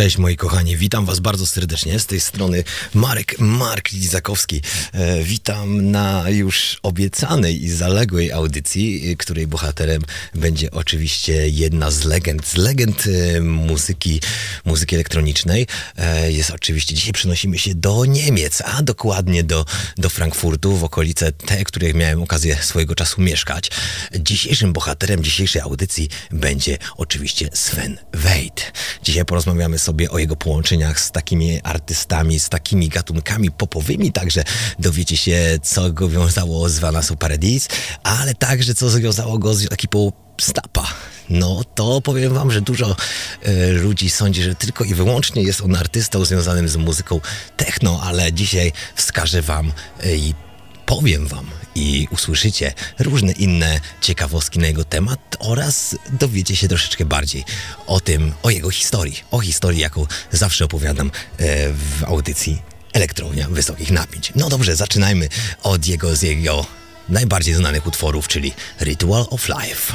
Cześć moi kochani, witam was bardzo serdecznie. Z tej strony Marek Mark Lizakowski. E, witam na już obiecanej i zaległej audycji, której bohaterem będzie oczywiście jedna z legend, z legend e, muzyki, muzyki elektronicznej. E, jest oczywiście, dzisiaj przenosimy się do Niemiec, a dokładnie do, do Frankfurtu, w okolice te, których miałem okazję swojego czasu mieszkać. Dzisiejszym bohaterem dzisiejszej audycji będzie oczywiście Sven Wejt. Dzisiaj porozmawiamy sobie o jego połączeniach z takimi artystami, z takimi gatunkami popowymi, także dowiecie się, co go wiązało z Vanessa Paradis, ale także co związało go z ekipą Stapa. No to powiem wam, że dużo e, ludzi sądzi, że tylko i wyłącznie jest on artystą związanym z muzyką techno, ale dzisiaj wskażę wam i powiem wam i usłyszycie różne inne ciekawostki na jego temat oraz dowiecie się troszeczkę bardziej o tym, o jego historii, o historii, jaką zawsze opowiadam e, w audycji Elektrownia Wysokich Napięć. No dobrze, zaczynajmy od jego, z jego najbardziej znanych utworów, czyli Ritual of Life.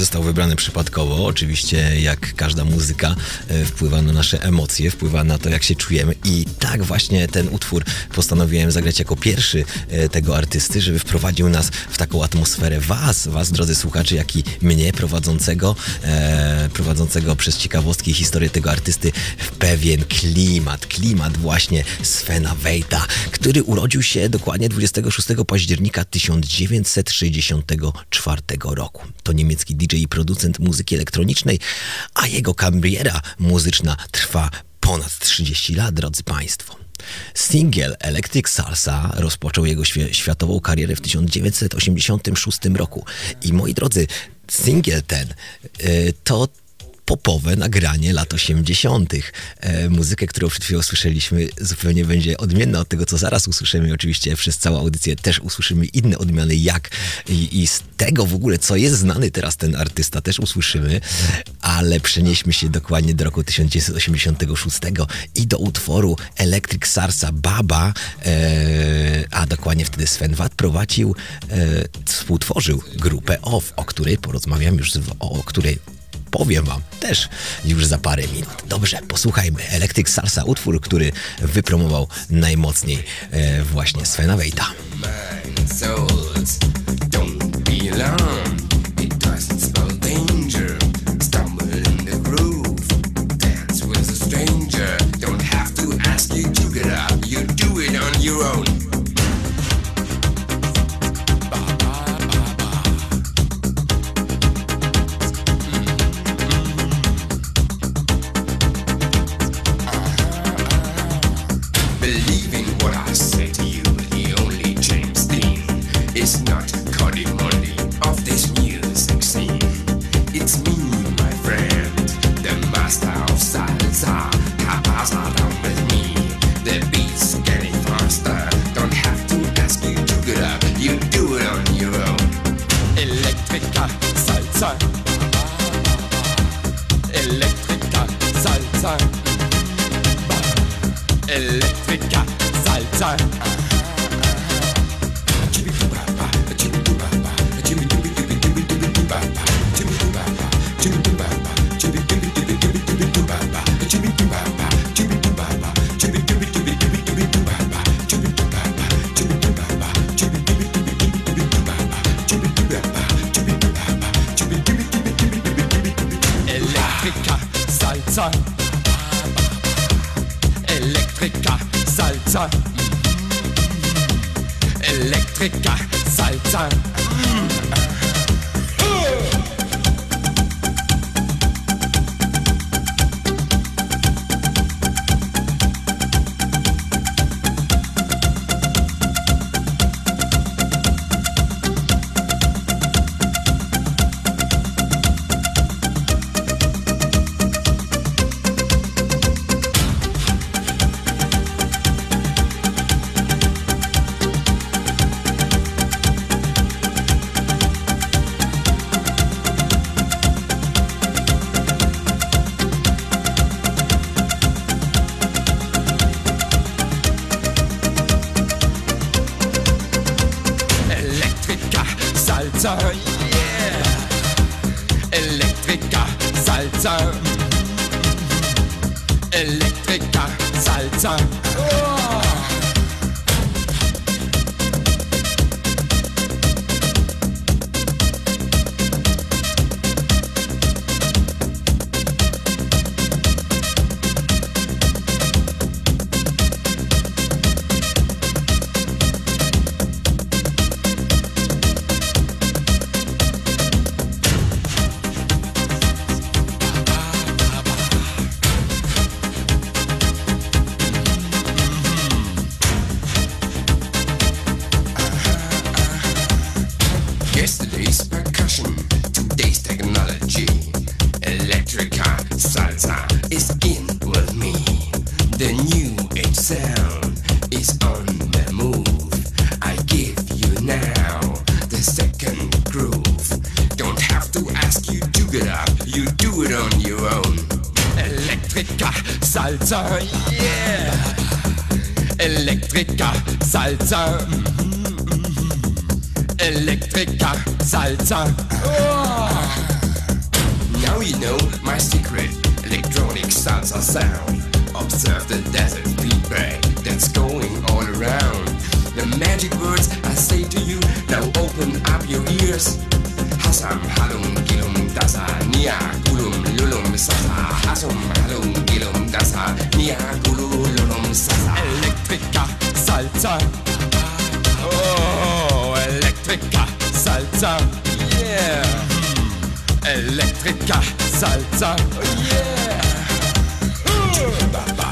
Został wybrany przypadkowo. Oczywiście, jak każda muzyka, e, wpływa na nasze emocje, wpływa na to, jak się czujemy. I tak właśnie ten utwór postanowiłem zagrać jako pierwszy e, tego artysty, żeby wprowadził nas w taką atmosferę Was, Was, drodzy słuchacze, jak i mnie prowadzącego, e, prowadzącego przez ciekawostki historię tego artysty w pewien klimat. Klimat właśnie Svena Wejta, który urodził się dokładnie 26 października 1964 roku. To niemiecki DJ i producent muzyki elektronicznej, a jego kariera muzyczna trwa ponad 30 lat, drodzy Państwo. Singiel Electric Salsa rozpoczął jego światową karierę w 1986 roku. I moi drodzy, singiel ten y, to popowe nagranie lat 80. E, muzykę, którą przed chwilą słyszeliśmy, zupełnie będzie odmienna od tego, co zaraz usłyszymy. Oczywiście przez całą audycję też usłyszymy inne odmiany, jak i, i z tego w ogóle, co jest znany teraz ten artysta, też usłyszymy, ale przenieśmy się dokładnie do roku 1986 i do utworu Electric Sarsa Baba, e, a dokładnie wtedy Sven Watt prowadził, e, współtworzył grupę OFF, o której porozmawiam już, o której powiem wam też już za parę minut. Dobrze, posłuchajmy. Electric Salsa, utwór, który wypromował najmocniej e, właśnie Svena Wejta. your Elektriker, Salsa. Mm -hmm. Elektriker, Salsa. Oh. Now you know my secret electronic salsa sound. Observe the desert feedback that's going all around. The magic words I say to you, now open up your ears. Hasam halum gilum dasa nia gulum lulum sasa. Hasum halum gilum dasa nia gulum sasa. Elektrika salsa. Oh, Elektrika salsa. Yeah. Elektrika salsa. Oh, yeah. Elektrika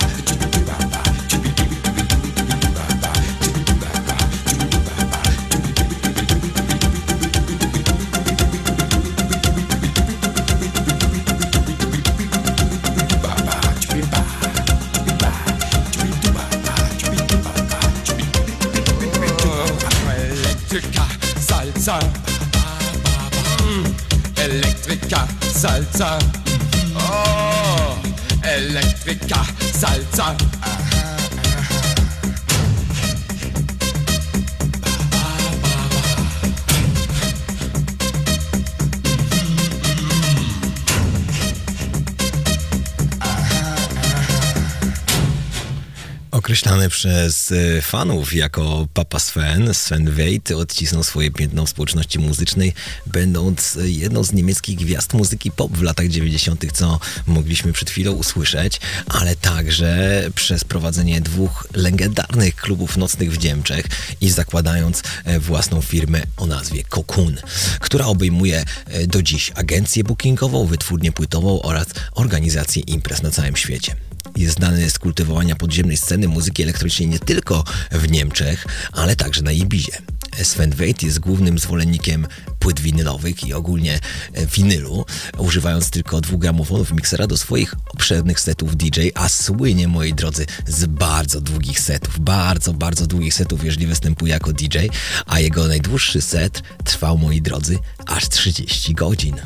salsa. Określany przez e, fanów jako Papa Sven, Sven Wejt odcisnął swoje piętno w społeczności muzycznej, będąc e, jedną z niemieckich gwiazd muzyki pop w latach 90., co mogliśmy przed chwilą usłyszeć, ale także przez prowadzenie dwóch legendarnych klubów nocnych w Niemczech i zakładając e, własną firmę o nazwie Cocoon, która obejmuje e, do dziś agencję bookingową, wytwórnię płytową oraz organizację imprez na całym świecie jest znany z kultywowania podziemnej sceny muzyki elektronicznej nie tylko w Niemczech, ale także na Ibizie. Sven Wejt jest głównym zwolennikiem płyt winylowych i ogólnie e, winylu, używając tylko dwugramofonów miksera do swoich obszernych setów DJ, a słynie, moi drodzy, z bardzo długich setów, bardzo, bardzo długich setów, jeżeli występuje jako DJ, a jego najdłuższy set trwał, moi drodzy, aż 30 godzin.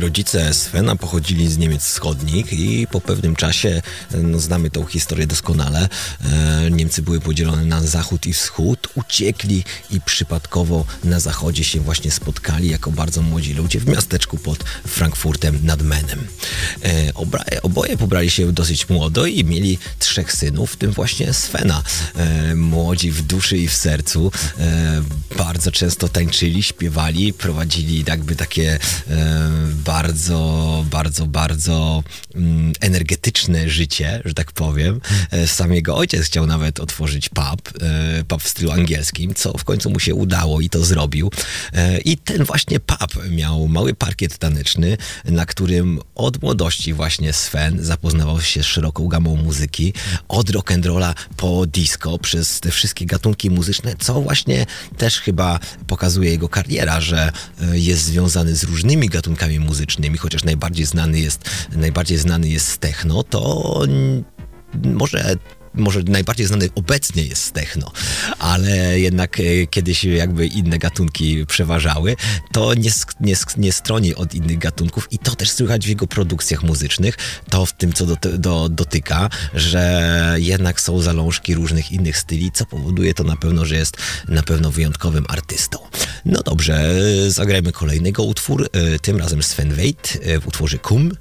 Rodzice Svena pochodzili z Niemiec wschodnich i po pewnym czasie, no znamy tą historię doskonale, e, Niemcy były podzielone na zachód i wschód, uciekli i przypadkowo na zachodzie się właśnie spotkali jako bardzo młodzi ludzie w miasteczku pod Frankfurtem nad Menem. E, oboje pobrali się dosyć młodo i mieli trzech synów, w tym właśnie Svena. E, młodzi w duszy i w sercu, bardzo często tańczyli, śpiewali, prowadzili jakby takie bardzo, bardzo, bardzo mm, energetyczne życie, że tak powiem. E, sam jego ojciec chciał nawet otworzyć pub, e, pub w stylu angielskim, co w końcu mu się udało i to zrobił. E, I ten właśnie pub miał mały parkiet taneczny, na którym od młodości właśnie Sven zapoznawał się z szeroką gamą muzyki, od rock'n'rolla po disco, przez te wszystkie gatunki muzyczne, co właśnie też chyba pokazuje jego kariera, że jest związany z różnymi gatunkami muzycznymi, chociaż najbardziej znany jest, najbardziej znany jest techno, to może może najbardziej znany obecnie jest techno, ale jednak e, kiedyś jakby inne gatunki przeważały, to nie, nie, nie stroni od innych gatunków i to też słychać w jego produkcjach muzycznych, to w tym, co do, do, dotyka, że jednak są zalążki różnych innych styli, co powoduje to na pewno, że jest na pewno wyjątkowym artystą. No dobrze, zagrajmy kolejnego utwór, e, tym razem Sven Weit e, w utworze Kum,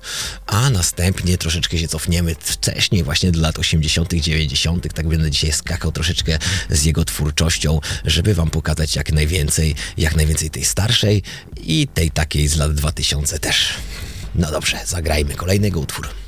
a następnie troszeczkę się cofniemy wcześniej właśnie do lat 80., 90., tak będę dzisiaj skakał troszeczkę z jego twórczością, żeby wam pokazać jak najwięcej, jak najwięcej tej starszej i tej takiej z lat 2000 też. No dobrze, zagrajmy kolejnego utwór.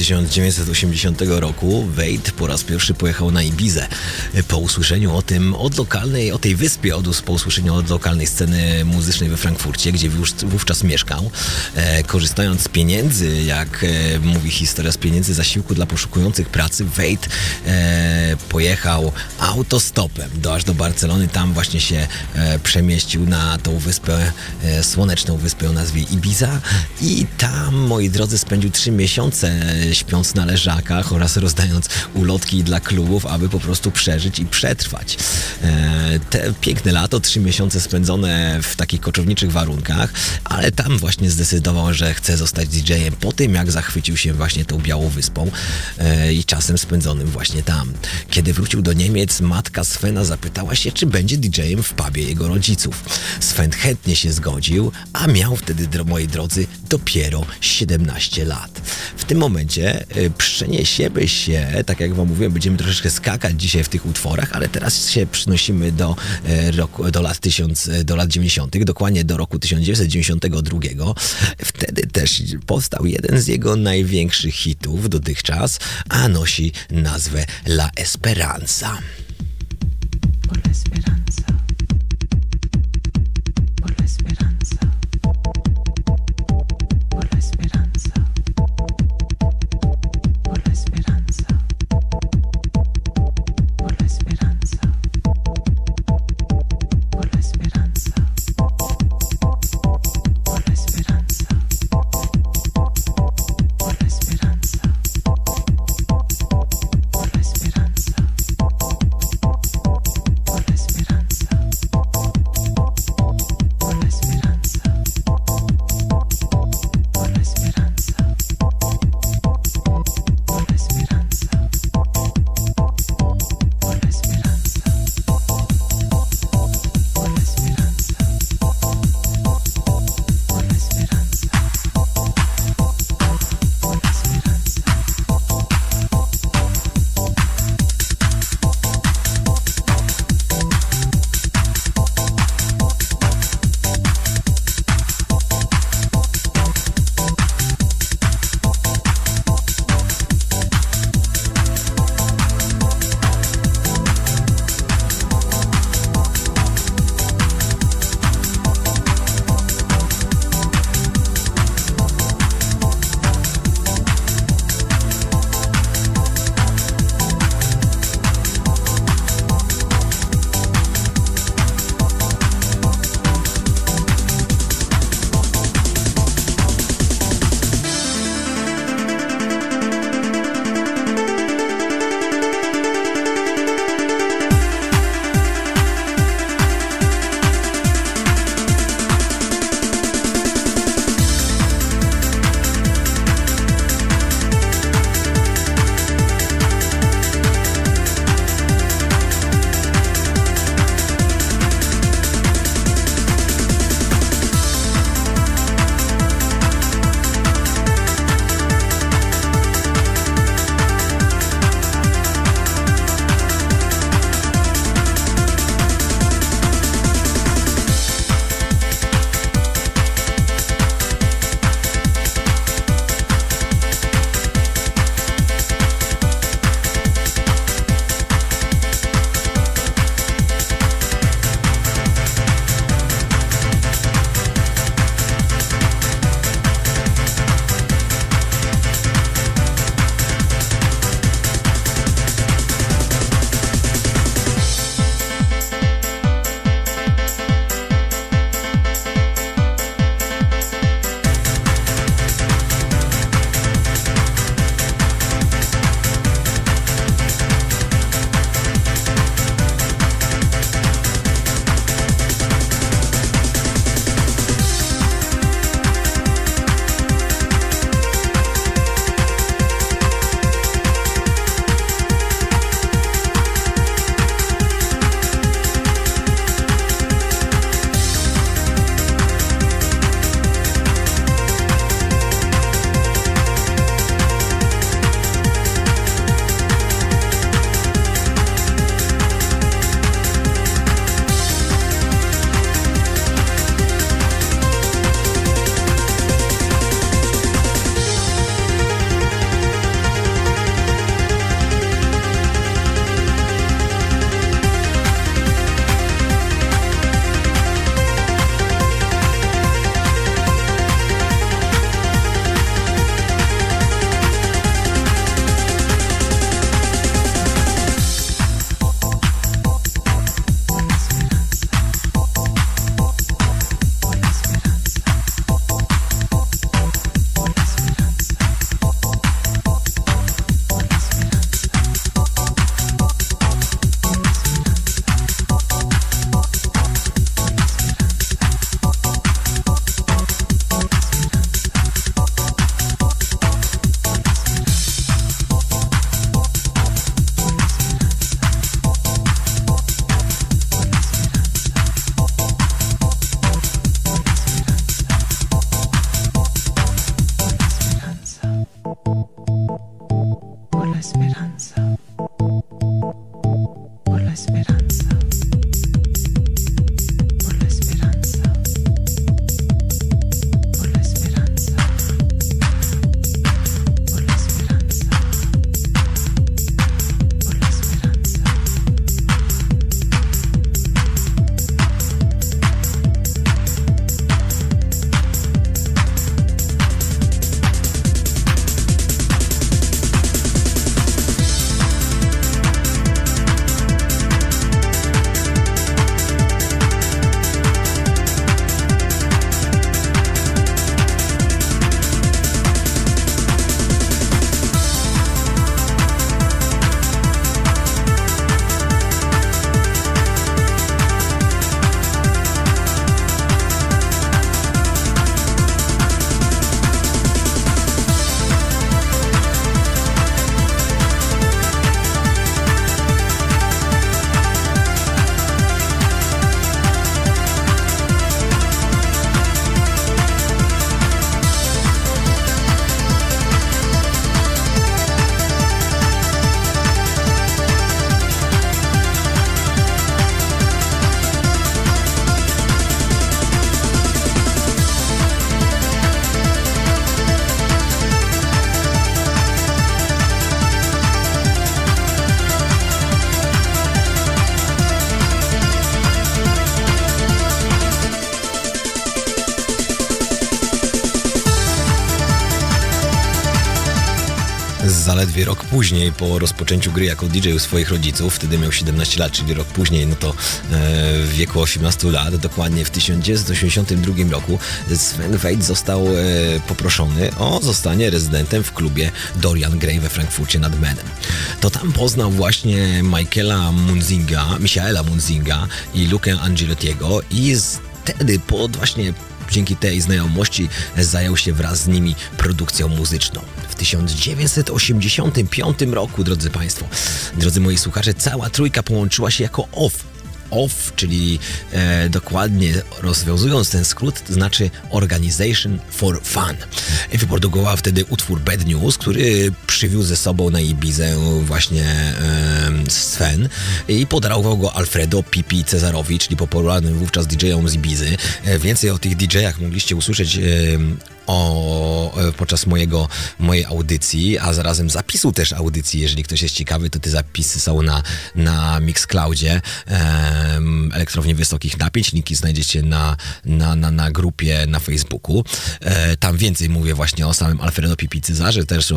1980 roku Wade po raz pierwszy pojechał na Ibizę. Po usłyszeniu o tym od lokalnej, o tej wyspie, od, po usłyszeniu od lokalnej sceny muzycznej we Frankfurcie, gdzie wówczas mieszkał, e, korzystając z pieniędzy, jak e, mówi historia, z pieniędzy zasiłku dla poszukujących pracy, Wade e, pojechał autostopem do, aż do Barcelony. Tam właśnie się e, przemieścił na tą wyspę, e, słoneczną wyspę o nazwie Ibiza i tam, moi drodzy, spędził trzy miesiące śpiąc na leżakach oraz rozdając ulotki dla klubów, aby po prostu przeżyć i przetrwać. E, te piękne lato, trzy miesiące spędzone w takich koczowniczych warunkach, ale tam właśnie zdecydował, że chce zostać DJ-em po tym, jak zachwycił się właśnie tą Białą Wyspą e, i czasem spędzonym właśnie tam. Kiedy wrócił do Niemiec, matka Svena zapytała się, czy będzie DJ-em w pubie jego rodziców. Sven chętnie się zgodził, a miał wtedy, moi drodzy, dopiero 17 lat. W tym momencie y, przeniesiemy się, tak jak wam mówiłem, będziemy troszeczkę skakać dzisiaj w tych utworach, ale teraz się przynosimy do, y, roku, do lat 1000, y, do lat 90., dokładnie do roku 1992. Wtedy też powstał jeden z jego największych hitów dotychczas, a nosi nazwę La Esperanza. Por rok później, po rozpoczęciu gry jako DJ u swoich rodziców, wtedy miał 17 lat, czyli rok później, no to e, w wieku 18 lat, dokładnie w 1982 roku, Sven Wade został e, poproszony o zostanie rezydentem w klubie Dorian Gray we Frankfurcie nad Menem. To tam poznał właśnie Michaela Munzinga, Michaela Munzinga i Lukę Angelottiego i wtedy pod właśnie dzięki tej znajomości zajął się wraz z nimi produkcją muzyczną. W 1985 roku, drodzy Państwo, drodzy moi słuchacze, cała trójka połączyła się jako OFF OFF, czyli e, dokładnie rozwiązując ten skrót, to znaczy Organization for Fun. Wyprodukowała wtedy utwór Bad News, który przywiózł ze sobą na Ibizę właśnie e, Sven i podarował go Alfredo Pipi Cezarowi, czyli popularnym wówczas DJ-om z Ibizy. E, więcej o tych DJ-ach mogliście usłyszeć o, e, podczas mojego, mojej audycji, a zarazem zapisu też audycji, jeżeli ktoś jest ciekawy, to te zapisy są na, na Mixcloudzie um, Elektrowni Wysokich Napięć, linki znajdziecie na, na, na, na grupie na Facebooku. E, tam więcej mówię właśnie o samym Alfredo Pipi Cezarze, też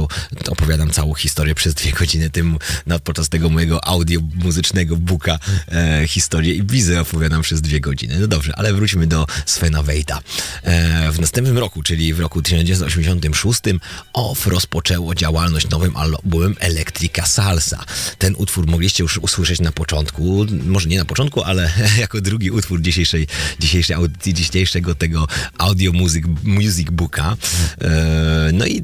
opowiadam całą historię przez dwie godziny tym, no, podczas tego mojego audio muzycznego buka e, historię i wizę opowiadam przez dwie godziny. No dobrze, ale wróćmy do Svena Wejta. E, w następnym roku, czyli w roku 1986 OFF rozpoczęło działalność nowym albumem Electrica Salsa. Ten utwór mogliście już usłyszeć na początku, może nie na początku, ale jako drugi utwór dzisiejszej, dzisiejszej audycji, dzisiejszego tego audio music, music booka. E, no i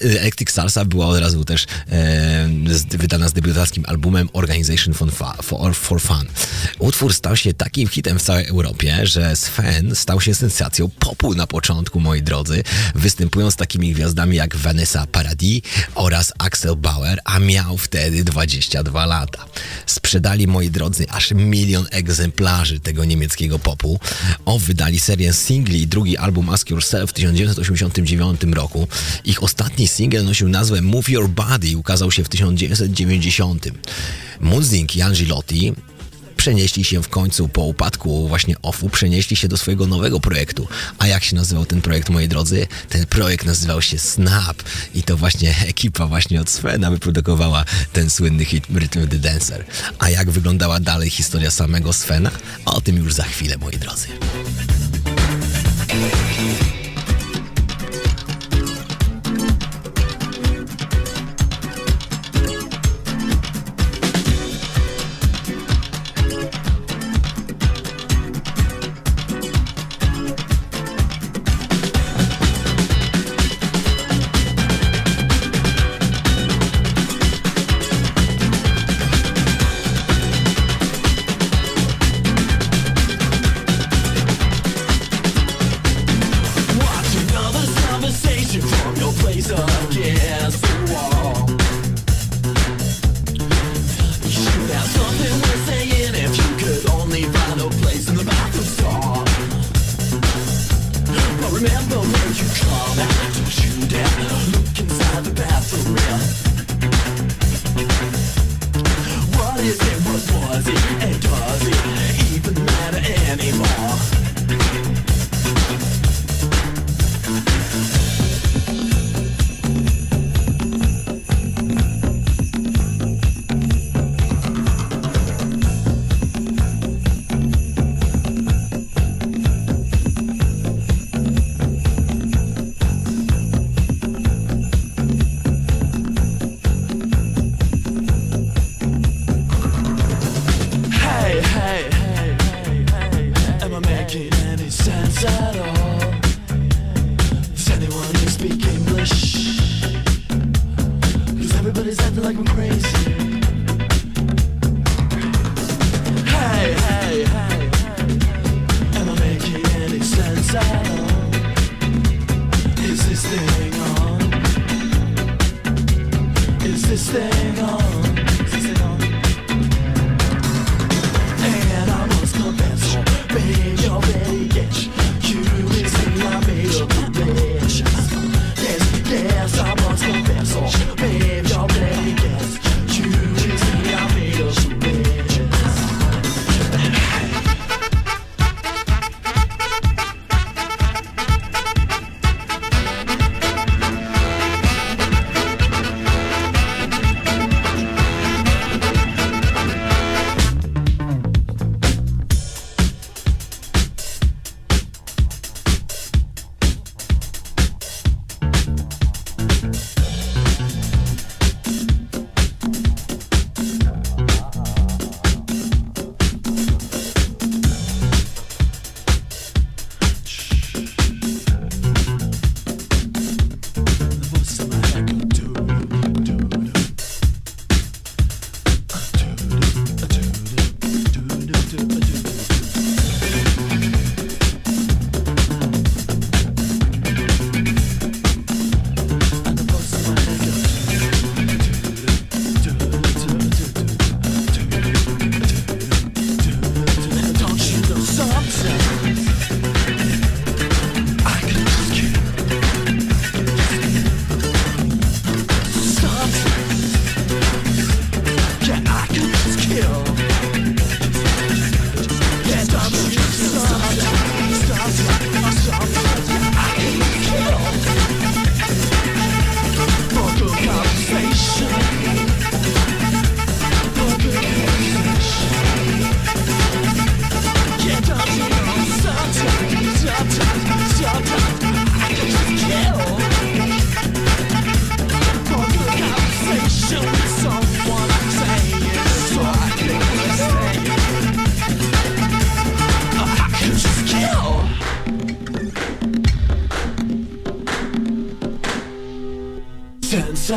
Electric Salsa była od razu też e, wydana z debiutackim albumem Organization for, for, Fun. Utwór stał się takim hitem w całej Europie, że Sven stał się sensacją popu na początku, moi drodzy, występując z takimi gwiazdami jak Vanessa Paradis oraz Axel Bauer, a miał wtedy 22 lata. Sprzedali, moi drodzy, aż milion egzemplarzy tego niemieckiego popu. O, wydali serię singli i drugi album Ask Yourself w 1989 roku. Ich ostatni singiel nosił nazwę Move Your Body i ukazał się w 1990. Muzik i Angelotti przenieśli się w końcu po upadku właśnie OFU, przenieśli się do swojego nowego projektu. A jak się nazywał ten projekt, moi drodzy? Ten projekt nazywał się Snap i to właśnie ekipa właśnie od Svena wyprodukowała ten słynny hit Rhythm the Dancer. A jak wyglądała dalej historia samego Svena? O tym już za chwilę, moi drodzy.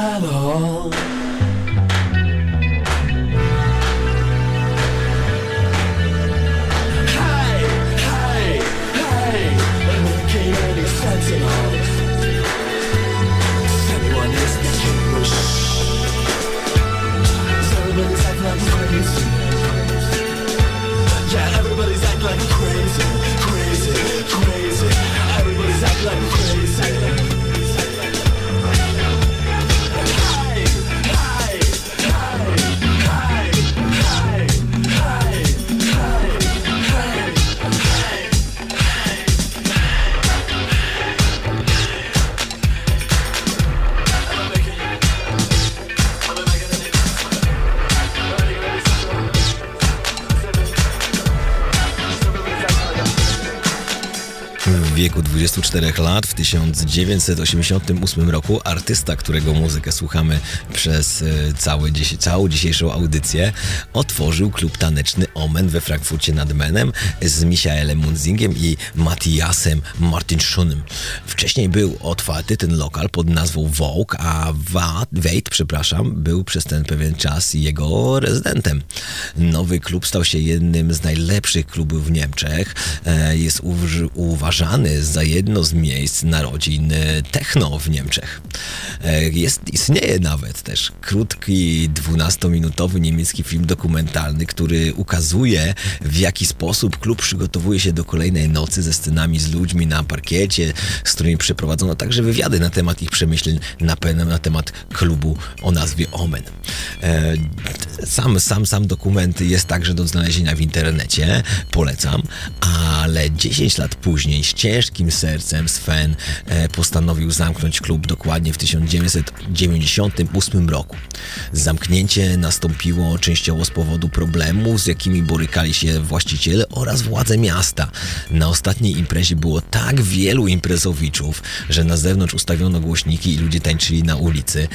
24 lat, w 1988 roku, artysta, którego muzykę słuchamy przez e, cały, całą dzisiejszą audycję, otworzył klub taneczny Omen we Frankfurcie nad Menem z Michaelem Munzingiem i Matthiasem Martinschonem. Wcześniej był otwarty ten lokal pod nazwą Vogue, a Wade, przepraszam, był przez ten pewien czas jego rezydentem. Nowy klub stał się jednym z najlepszych klubów w Niemczech. E, jest uważany za jedno z miejsc narodzin techno w Niemczech. E, jest, istnieje nawet też krótki, 12-minutowy niemiecki film dokumentalny, który ukazuje w jaki sposób klub przygotowuje się do kolejnej nocy ze scenami z ludźmi na parkiecie, z którymi przeprowadzono także wywiady na temat ich przemyśleń, na, na temat klubu o nazwie Omen. E, sam, sam, sam dokument jest także do znalezienia w internecie, polecam, ale 10 lat później z ciężkim sercem Sven e, postanowił zamknąć klub dokładnie w 1998 roku. Zamknięcie nastąpiło częściowo z powodu problemów, z jakimi borykali się właściciele oraz władze miasta. Na ostatniej imprezie było tak wielu imprezowiczów, że na zewnątrz ustawiono głośniki i ludzie tańczyli na ulicy.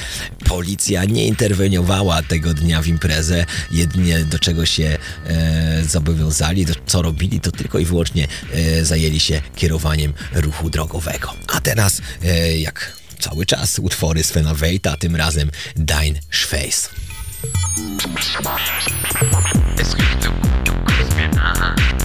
Policja nie interweniowała tego dnia w imprezę, jedynie do czego się e, zobowiązali, to co robili, to tylko i wyłącznie e, zajęli się kierowaniem ruchu drogowego. A teraz, e, jak cały czas, utwory Svena Wejta, tym razem Dein Schweiß. Es so.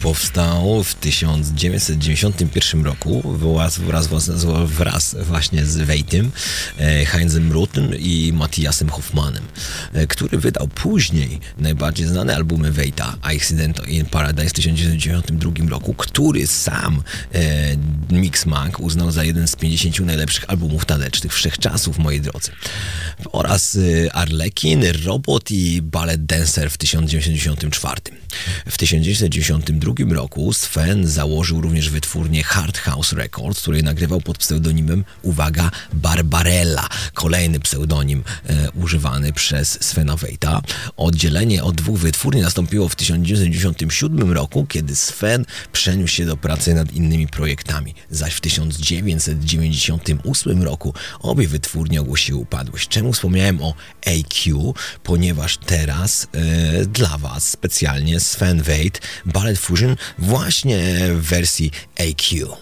Powstał w 1991 roku wraz, wraz, wraz właśnie z Wejtym, e, Heinzem Rutem i Matthiasem Hoffmanem, e, który wydał później najbardziej znane albumy Wejta, Accident in Paradise w 1992 roku, który sam e, Mixmag uznał za jeden z 50 najlepszych albumów tanecznych wszechczasów, moi drodzy. Oraz e, Arlekin, Robot i Ballet Dancer w 1994. W 1992 roku Sven założył również wytwórnię Hard House Records, której nagrywał pod pseudonimem, uwaga, Barbarella, kolejny pseudonim e, używany przez Svena Wejta. Oddzielenie od dwóch wytwórni nastąpiło w 1997 roku, kiedy Sven przeniósł się do pracy nad innymi projektami, zaś w 1998 roku obie wytwórnie ogłosiły upadłość. Czemu wspomniałem o AQ? Ponieważ teraz e, dla Was specjalnie Sven Wade Ballet Fusion właśnie w wersji AQ.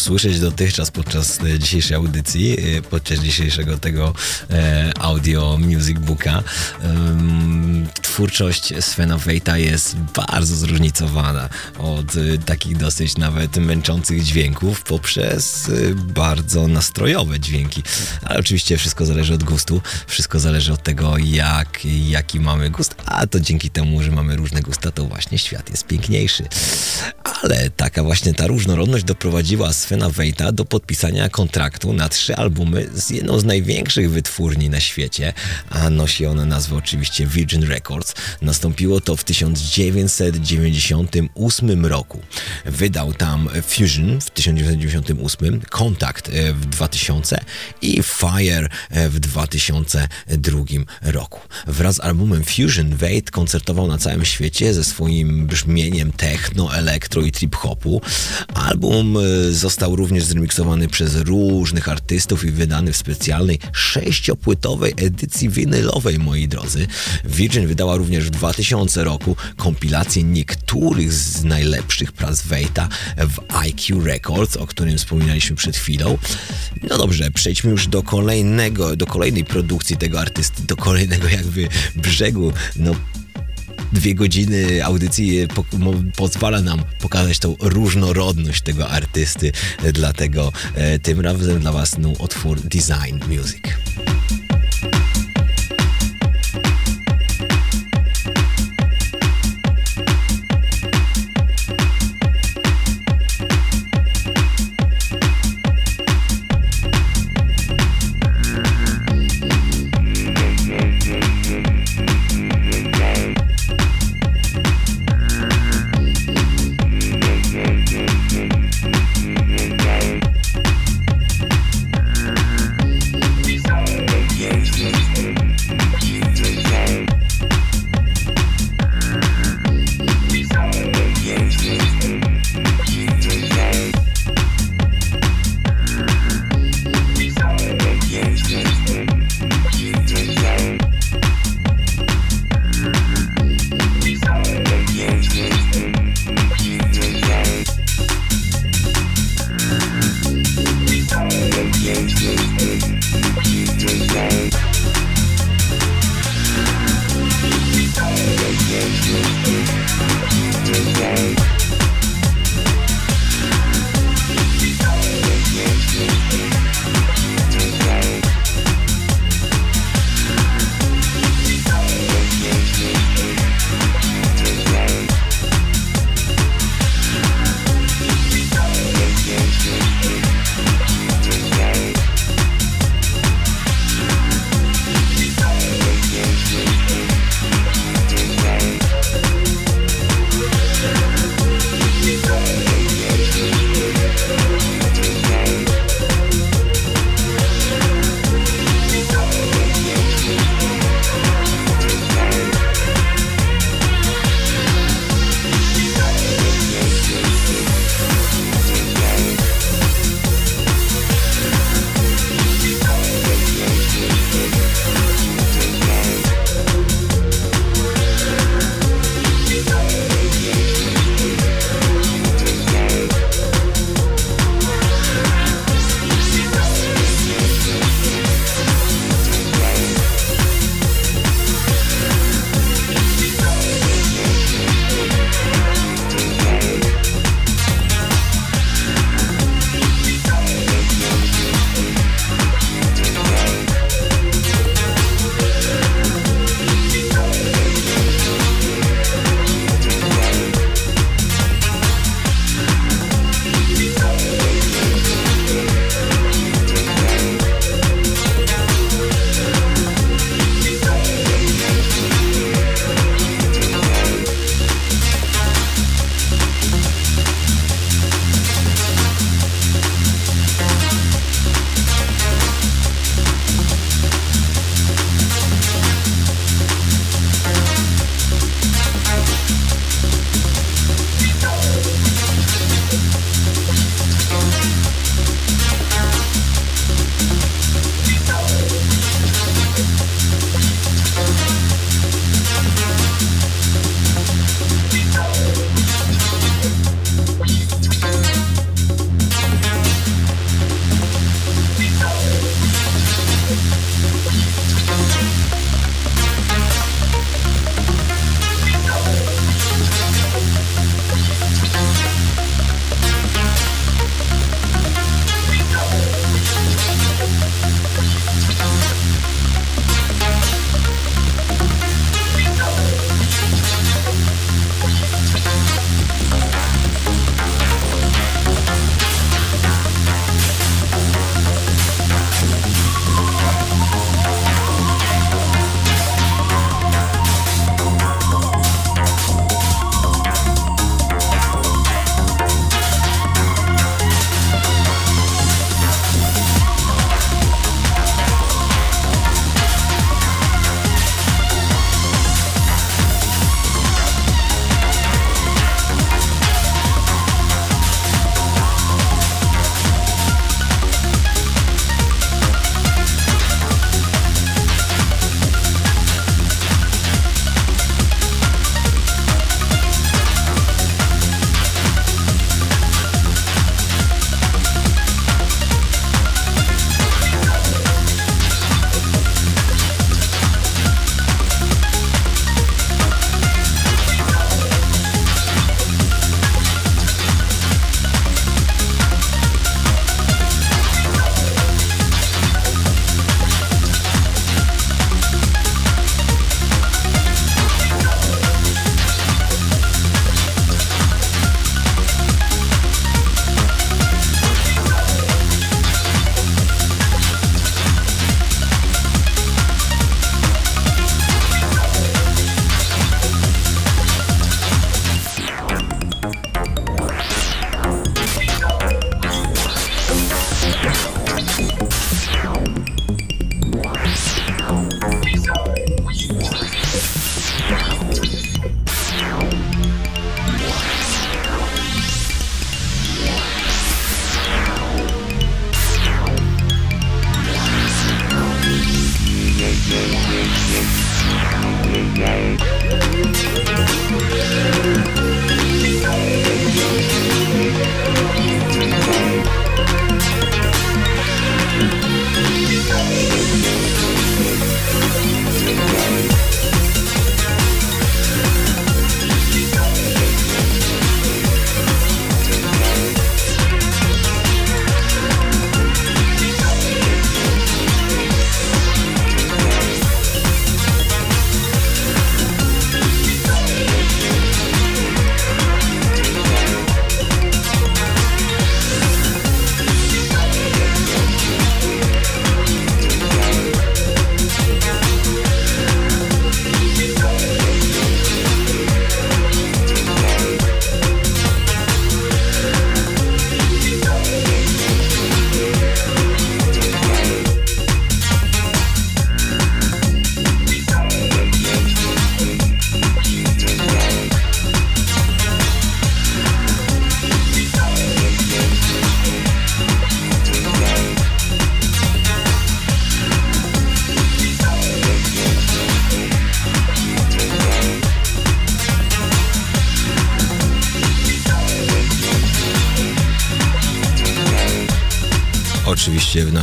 Usłyszeć dotychczas podczas dzisiejszej audycji, podczas dzisiejszego tego audio music booka, twórczość Svena Wejta jest bardzo zróżnicowana od takich dosyć nawet męczących dźwięków poprzez bardzo nastrojowe dźwięki. Ale oczywiście wszystko zależy od gustu, wszystko zależy od tego, jak, jaki mamy gust, a to dzięki temu, że mamy różne gusta, to właśnie świat jest piękniejszy. Ale taka właśnie ta różnorodność doprowadziła Svena Wejta do podpisania kontraktu na trzy albumy z jedną z największych wytwórni na świecie, a nosi ona nazwę oczywiście Virgin Records. Nastąpiło to w 1998 roku. Wydał tam Fusion 1998, Contact e, w 2000 i Fire e, w 2002 roku. Wraz z albumem Fusion Wade koncertował na całym świecie ze swoim brzmieniem techno, elektro i trip-hopu. Album e, został również zremiksowany przez różnych artystów i wydany w specjalnej sześciopłytowej edycji winylowej, moi drodzy. Virgin wydała również w 2000 roku kompilację niektórych z najlepszych prac Wade'a w IQ Records, o którym wspominaliśmy przed chwilą. No dobrze, przejdźmy już do kolejnego, do kolejnej produkcji tego artysty, do kolejnego jakby brzegu. No dwie godziny audycji po, pozwala nam pokazać tą różnorodność tego artysty, dlatego e, tym razem dla Was no, utwór Design Music.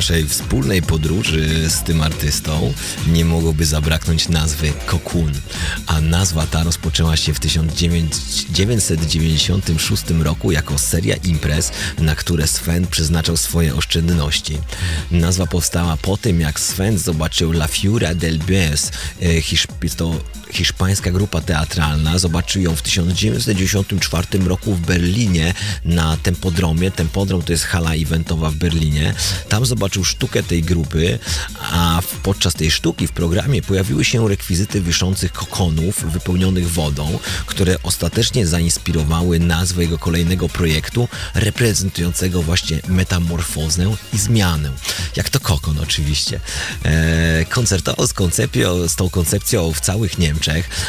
Naszej wspólnej podróży z tym artystą nie mogłoby zabraknąć nazwy Cocoon, a nazwa ta rozpoczęła się w 1996 roku jako seria imprez, na które Sven przeznaczał swoje oszczędności. Nazwa powstała po tym, jak Sven zobaczył La Fiura del Bez, e, to hiszpańska grupa teatralna, zobaczył ją w 1994 roku w Berlinie na Tempodromie. Tempodrom to jest hala eventowa w Berlinie. Tam zobaczył sztukę tej grupy, a podczas tej sztuki w programie pojawiły się rekwizyty wiszących kokonów wypełnionych wodą, które ostatecznie zainspirowały nazwę jego kolejnego projektu, reprezentującego właśnie metamorfozę i zmianę. Jak to kokon oczywiście. Eee, koncertował z, koncepcją, z tą koncepcją w całych Niemczech,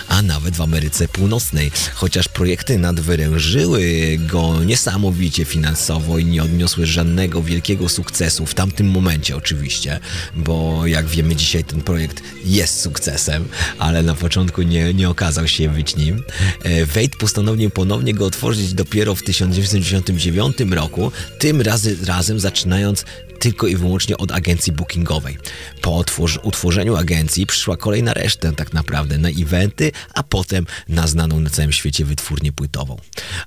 a nawet w Ameryce Północnej, chociaż projekty nadwyrężyły go niesamowicie finansowo i nie odniosły żadnego wielkiego sukcesu w tamtym momencie oczywiście, bo jak wiemy dzisiaj ten projekt jest sukcesem, ale na początku nie, nie okazał się być nim. E, Wade postanowił ponownie go otworzyć dopiero w 1999 roku, tym razy, razem zaczynając tylko i wyłącznie od agencji bookingowej. Po utworzeniu agencji przyszła kolej na resztę tak naprawdę, na eventy, a potem na znaną na całym świecie wytwórnię płytową.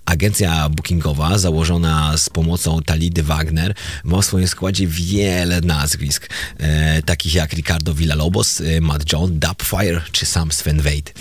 Agencja bookingowa założona z pomocą Talidy Wagner ma w swoim składzie wiele nazwisk, e, takich jak Ricardo Villalobos, e, Matt John, Dubfire czy sam Sven Wade.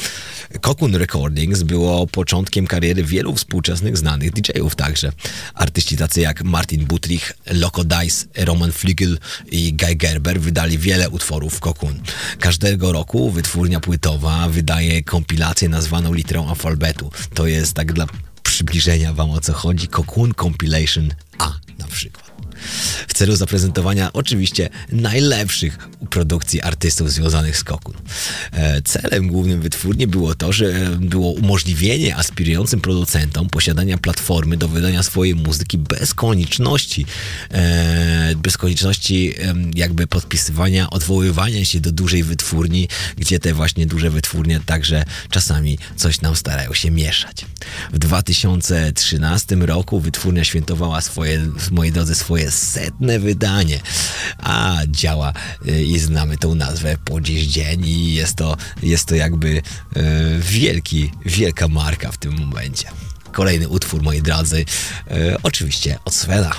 Cocoon Recordings było początkiem kariery wielu współczesnych znanych DJ-ów także. Artyści tacy jak Martin Butrich, Loco Dice, Fliegel i Guy Gerber wydali wiele utworów Cocoon. Każdego roku wytwórnia płytowa wydaje kompilację nazwaną literą alfabetu. To jest tak dla przybliżenia wam o co chodzi. Cocoon Compilation A na przykład w celu zaprezentowania oczywiście najlepszych produkcji artystów związanych z Kokun. E, celem głównym wytwórni było to, że było umożliwienie aspirującym producentom posiadania platformy do wydania swojej muzyki bez konieczności, e, bez konieczności jakby podpisywania, odwoływania się do dużej wytwórni, gdzie te właśnie duże wytwórnie także czasami coś nam starają się mieszać. W 2013 roku wytwórnia świętowała swoje, moi drodzy, swoje setne wydanie, a działa y, i znamy tą nazwę po dziś dzień i jest to, jest to jakby y, wielki, wielka marka w tym momencie. Kolejny utwór, moi drodzy, y, oczywiście od Svena.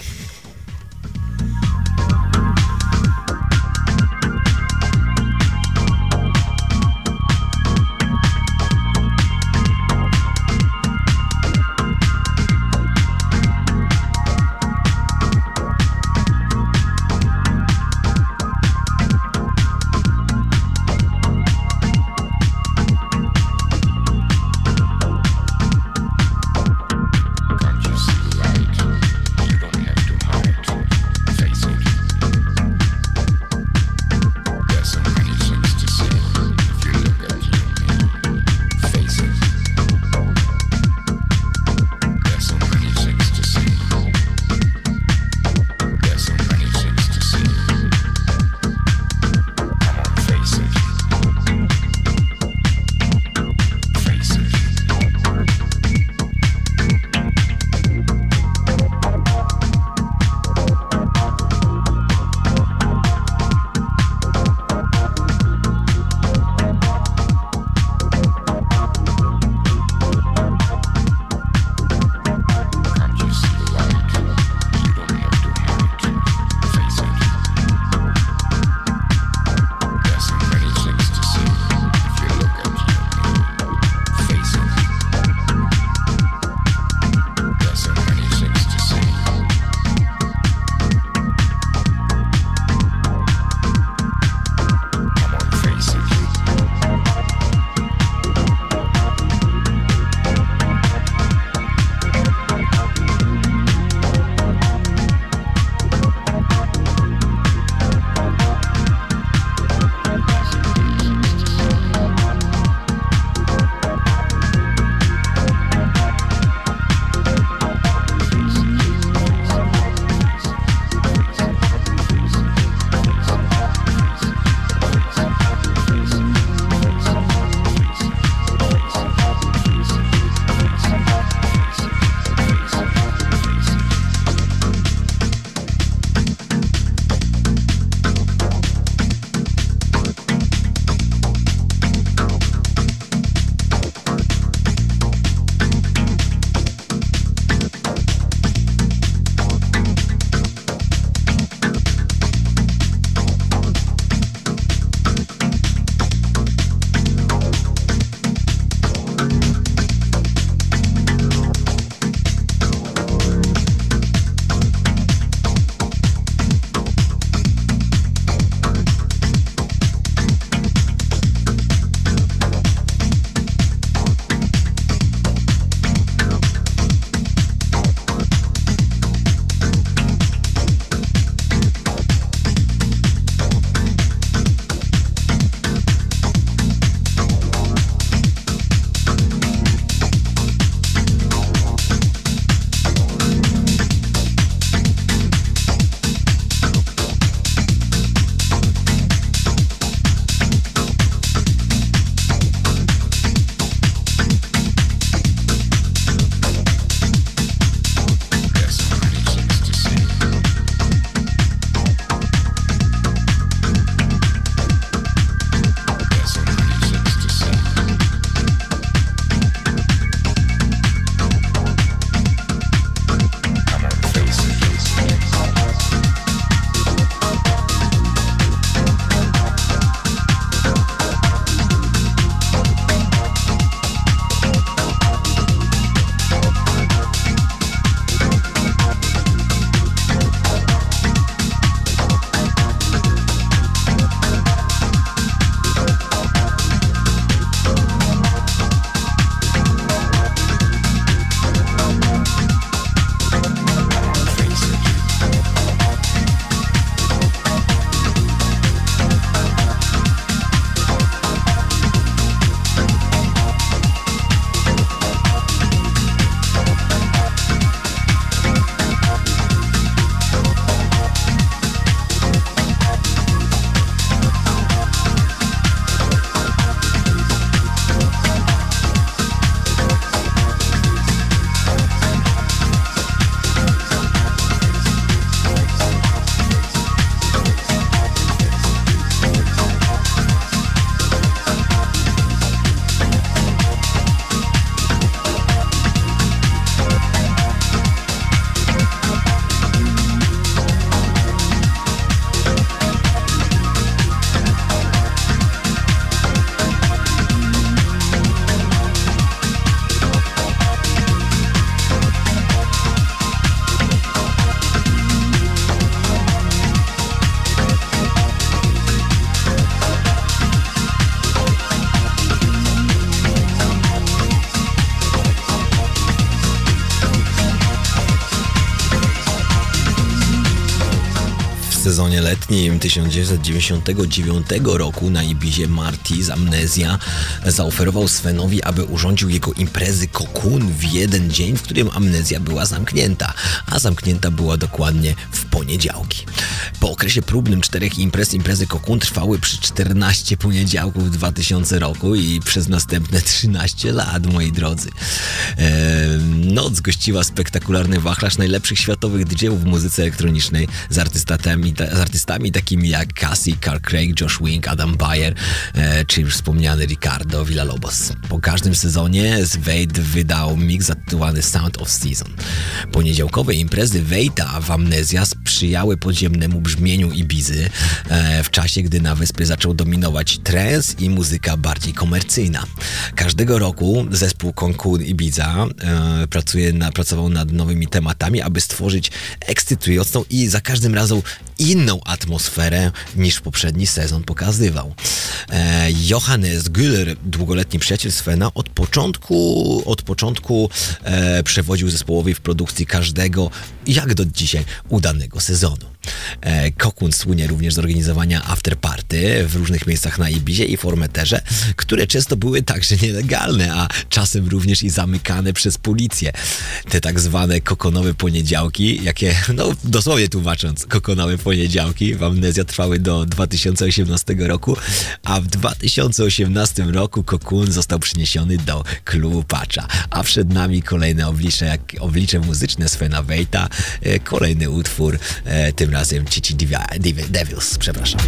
Sezonie letnim 1999 roku na Ibizie Marty z Amnezja zaoferował Svenowi, aby urządził jego imprezy Kokun w jeden dzień, w którym Amnezja była zamknięta, a zamknięta była dokładnie w poniedziałki. Po okresie próbnym czterech imprez, imprezy Kokun trwały przy 14 poniedziałków w 2000 roku i przez następne 13 lat, moi drodzy. Eee, noc gościła spektakularny wachlarz najlepszych światowych DJ-ów w muzyce elektronicznej z z artystami takimi jak Cassie, Carl Craig, Josh Wing, Adam Bayer, e, czy już wspomniany Ricardo Villalobos. Po każdym sezonie Wade wydał mix zatytułowany Sound of Season. Poniedziałkowe imprezy Wade'a w Amnezja sprzyjały podziemnemu brzmieniu Ibizy e, w czasie, gdy na wyspie zaczął dominować trance i muzyka bardziej komercyjna. Każdego roku zespół Cancun Ibiza e, pracuje na, pracował nad nowymi tematami, aby stworzyć ekscytującą i za każdym razem inną atmosferę niż poprzedni sezon pokazywał. E, Johannes Güller, długoletni przyjaciel Svena, od początku, od początku e, przewodził zespołowi w produkcji każdego, jak do dzisiaj, udanego sezonu. E, Kokun słynie również z organizowania afterparty w różnych miejscach na Ibizie i Formeterze, które często były także nielegalne, a czasem również i zamykane przez policję. Te tak zwane kokonowe poniedziałki, jakie, no dosłownie tłumacząc, kokonowe poniedziałki w Amnezja trwały do 2018 roku, a w 2018 roku Kokun został przeniesiony do klubu Pacza. A przed nami kolejne oblicze, jak oblicze muzyczne Svena Wejta, e, kolejny utwór, e, tym razem Cici Devils, przepraszam.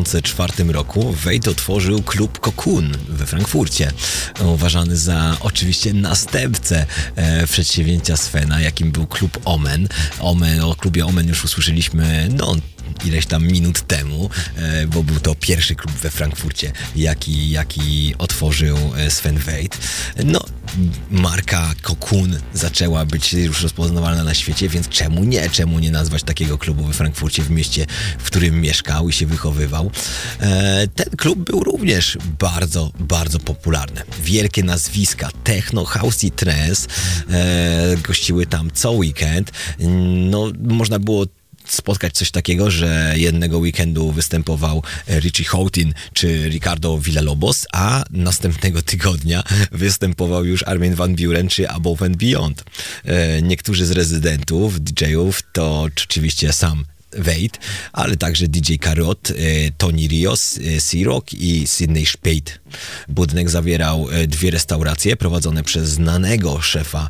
2004 roku Wade otworzył klub Cocoon we Frankfurcie. Uważany za oczywiście następcę e, przedsięwzięcia Svena, jakim był klub Omen. Omen. O klubie Omen już usłyszeliśmy no, ileś tam minut temu, e, bo był to pierwszy klub we Frankfurcie, jaki, jaki otworzył e, Sven Wade. No, marka Cocoon zaczęła być już rozpoznawalna na świecie, więc czemu nie? Czemu nie nazwać takiego klubu we Frankfurcie, w mieście, w którym mieszkał i się wychowywał? E, ten klub był również bardzo, bardzo popularny. Wielkie nazwiska techno, house i trance gościły tam co weekend. No, można było spotkać coś takiego, że jednego weekendu występował Richie Houghton czy Ricardo Villalobos, a następnego tygodnia występował już Armin Van Buren czy Above and Beyond. E, niektórzy z rezydentów, DJ-ów to oczywiście sam Wade, ale także DJ Karot, e, Tony Rios, e, Sirok i Sydney Spade. Budynek zawierał e, dwie restauracje prowadzone przez znanego szefa,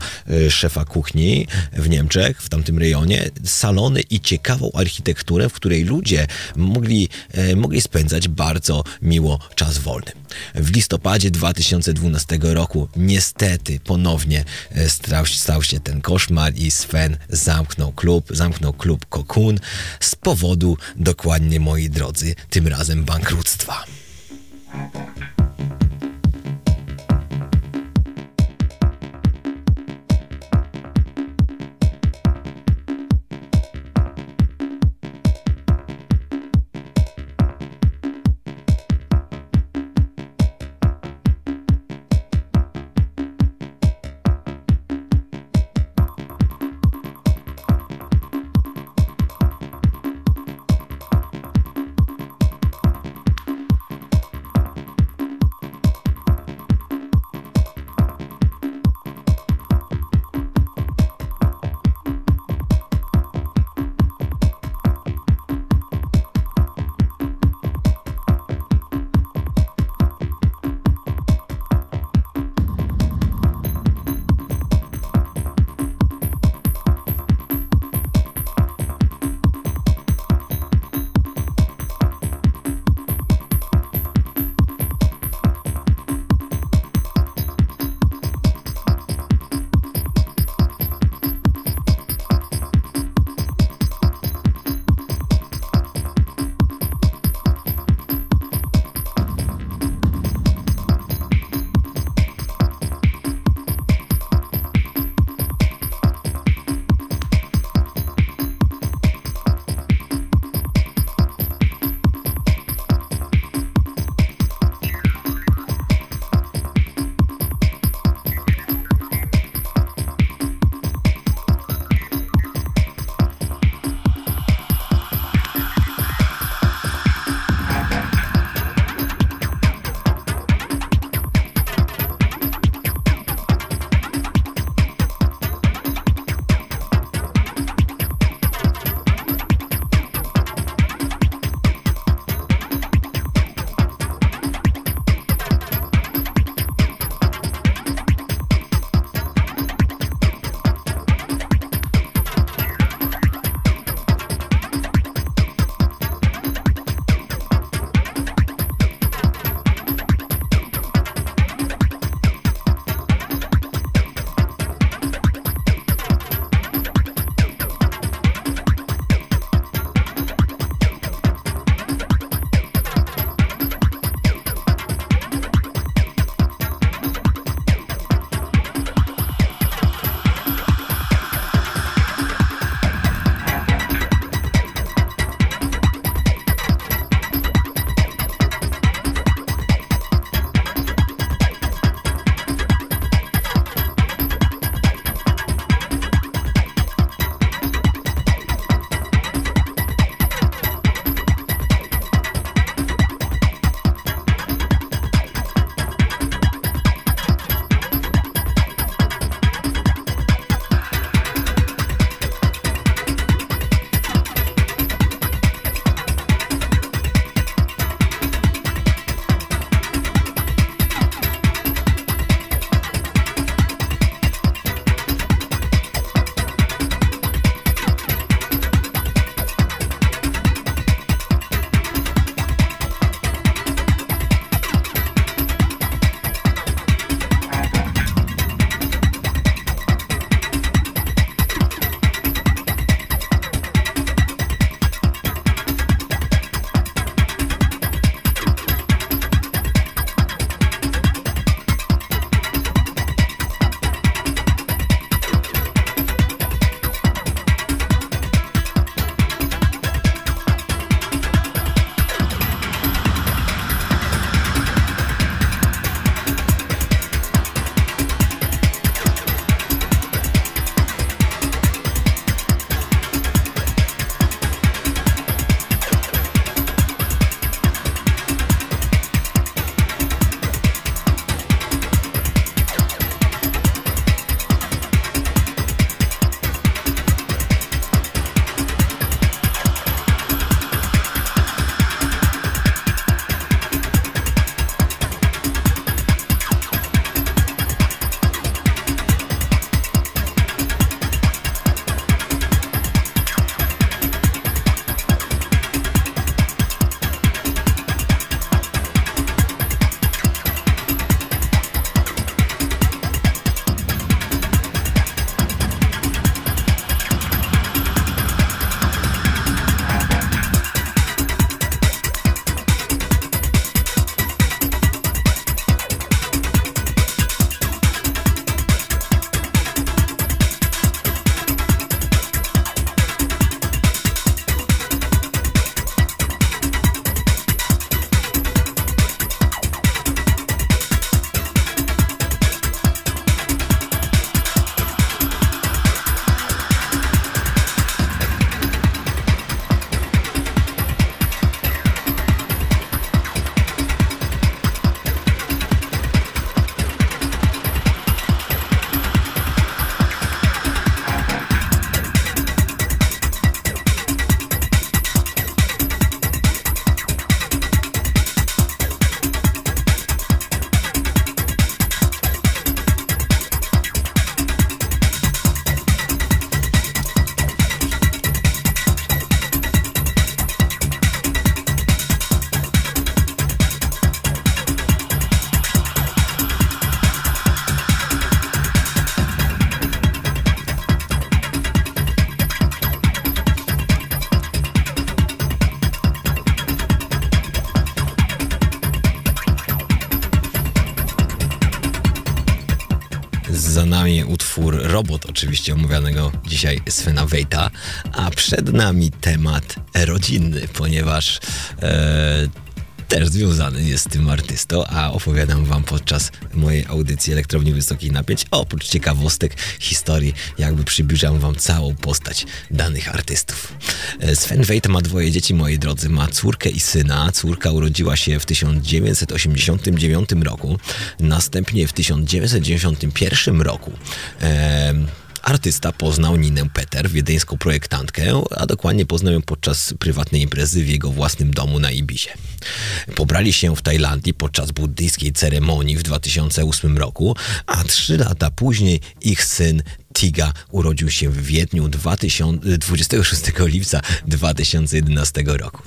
szefa kuchni w Niemczech, w tamtym rejonie, salony i ciekawą architekturę, w której ludzie mogli, mogli spędzać bardzo miło czas wolny. W listopadzie 2012 roku niestety ponownie stał, stał się ten koszmar i Sven zamknął klub, zamknął klub Cocoon z powodu dokładnie, moi drodzy, tym razem bankructwa. Oczywiście omawianego dzisiaj Svena Wejta, a przed nami temat rodzinny, ponieważ e, też związany jest z tym artystą, a opowiadam wam podczas mojej audycji Elektrowni Wysokich Napięć, oprócz ciekawostek, historii, jakby przybliżam wam całą postać danych artystów. E, Sven Wejt ma dwoje dzieci, moi drodzy, ma córkę i syna. Córka urodziła się w 1989 roku, następnie w 1991 roku. Ehm, Artysta poznał Ninę Peter, wiedeńską projektantkę, a dokładnie poznał ją podczas prywatnej imprezy w jego własnym domu na Ibizie. Pobrali się w Tajlandii podczas buddyjskiej ceremonii w 2008 roku, a trzy lata później ich syn Tiga urodził się w Wiedniu 2000, 26 lipca 2011 roku.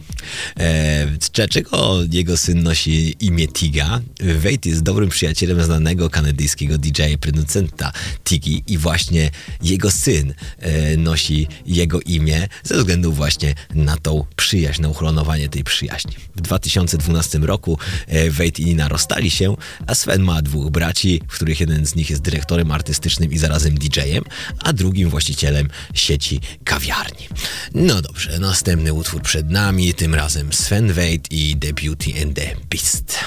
E, dlaczego jego syn nosi imię Tiga? Wade jest dobrym przyjacielem znanego kanadyjskiego DJ-a i producenta Tigi i właśnie jego syn e, nosi jego imię ze względu właśnie na tą przyjaźń, na uchronowanie tej przyjaźni. W 2012 roku e, Wade i Nina rozstali się, a Sven ma dwóch braci, w których jeden z nich jest dyrektorem artystycznym i zarazem DJ-em, a drugim właścicielem sieci kawiarni. No dobrze, następny utwór przed nami, tym razem Sven Wade i The Beauty and the Beast.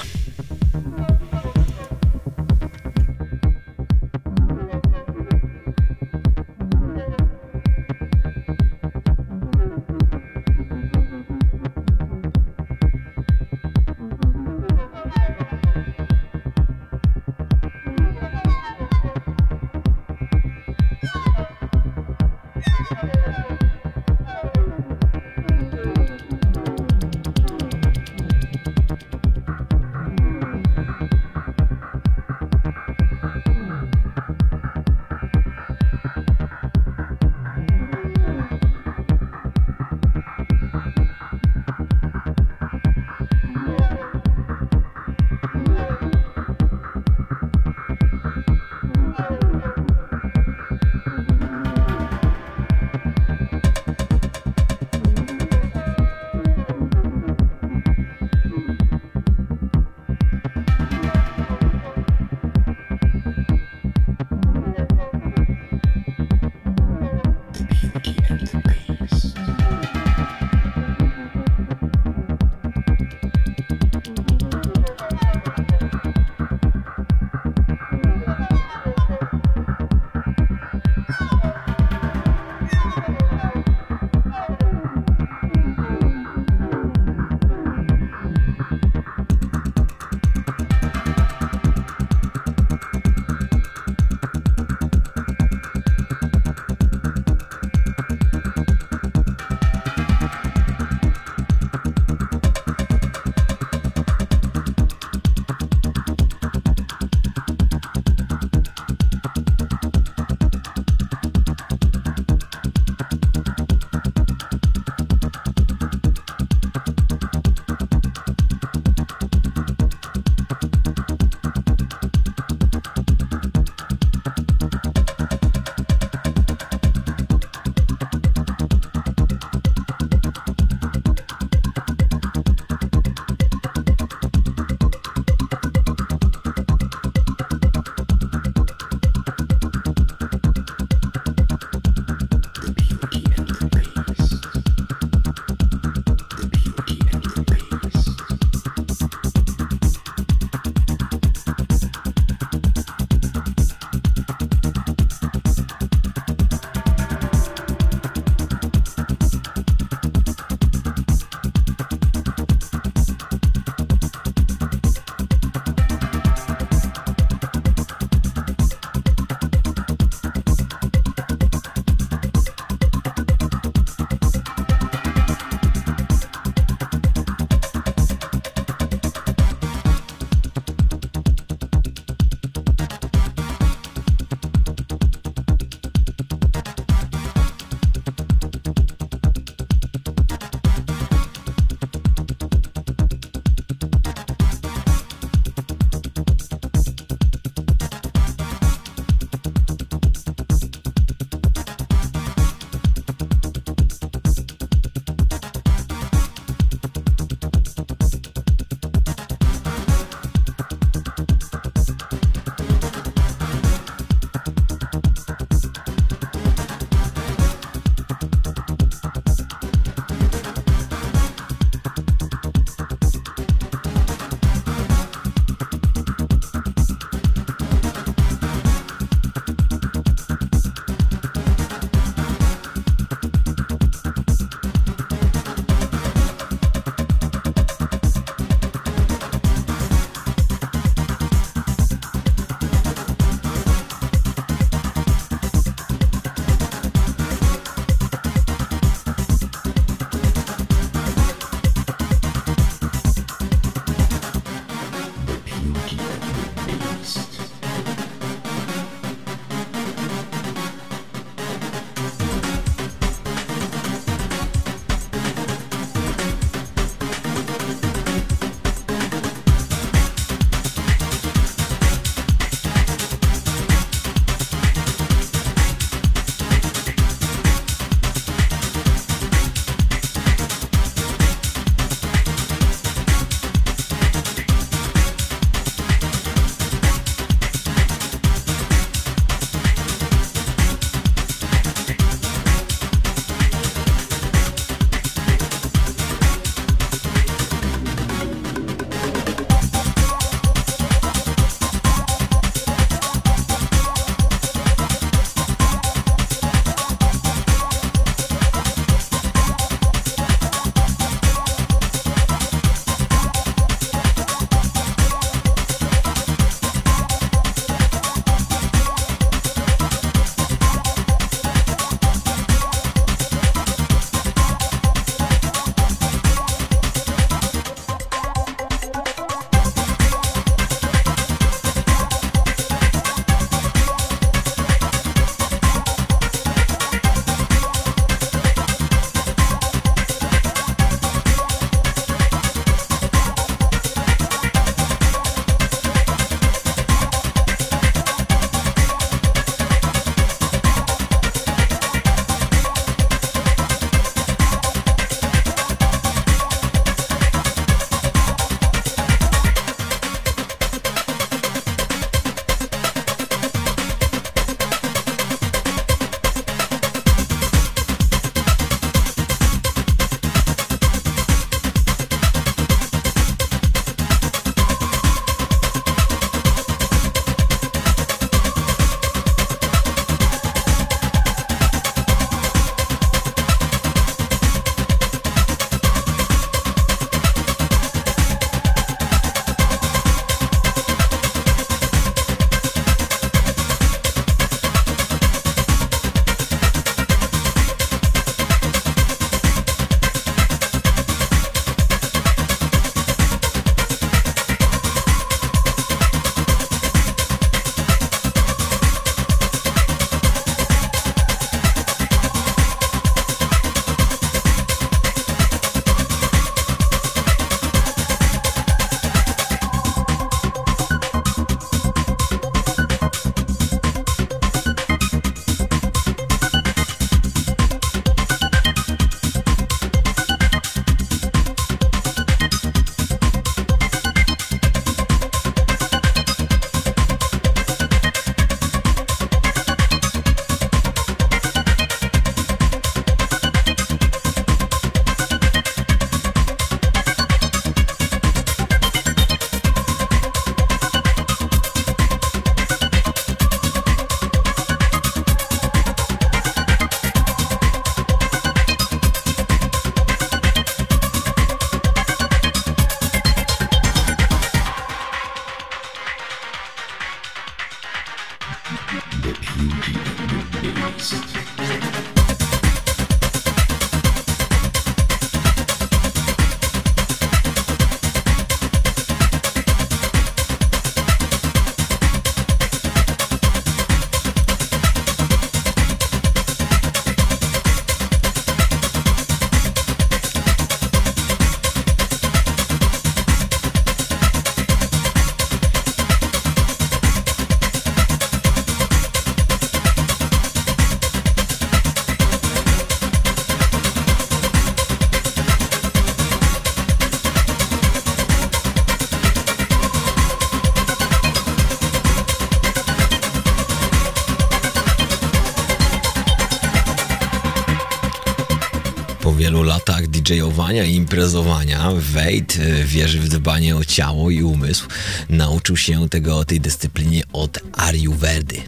I imprezowania Wade e, wierzy w dbanie o ciało i umysł. Nauczył się tego tej dyscyplinie od Ariuverdy.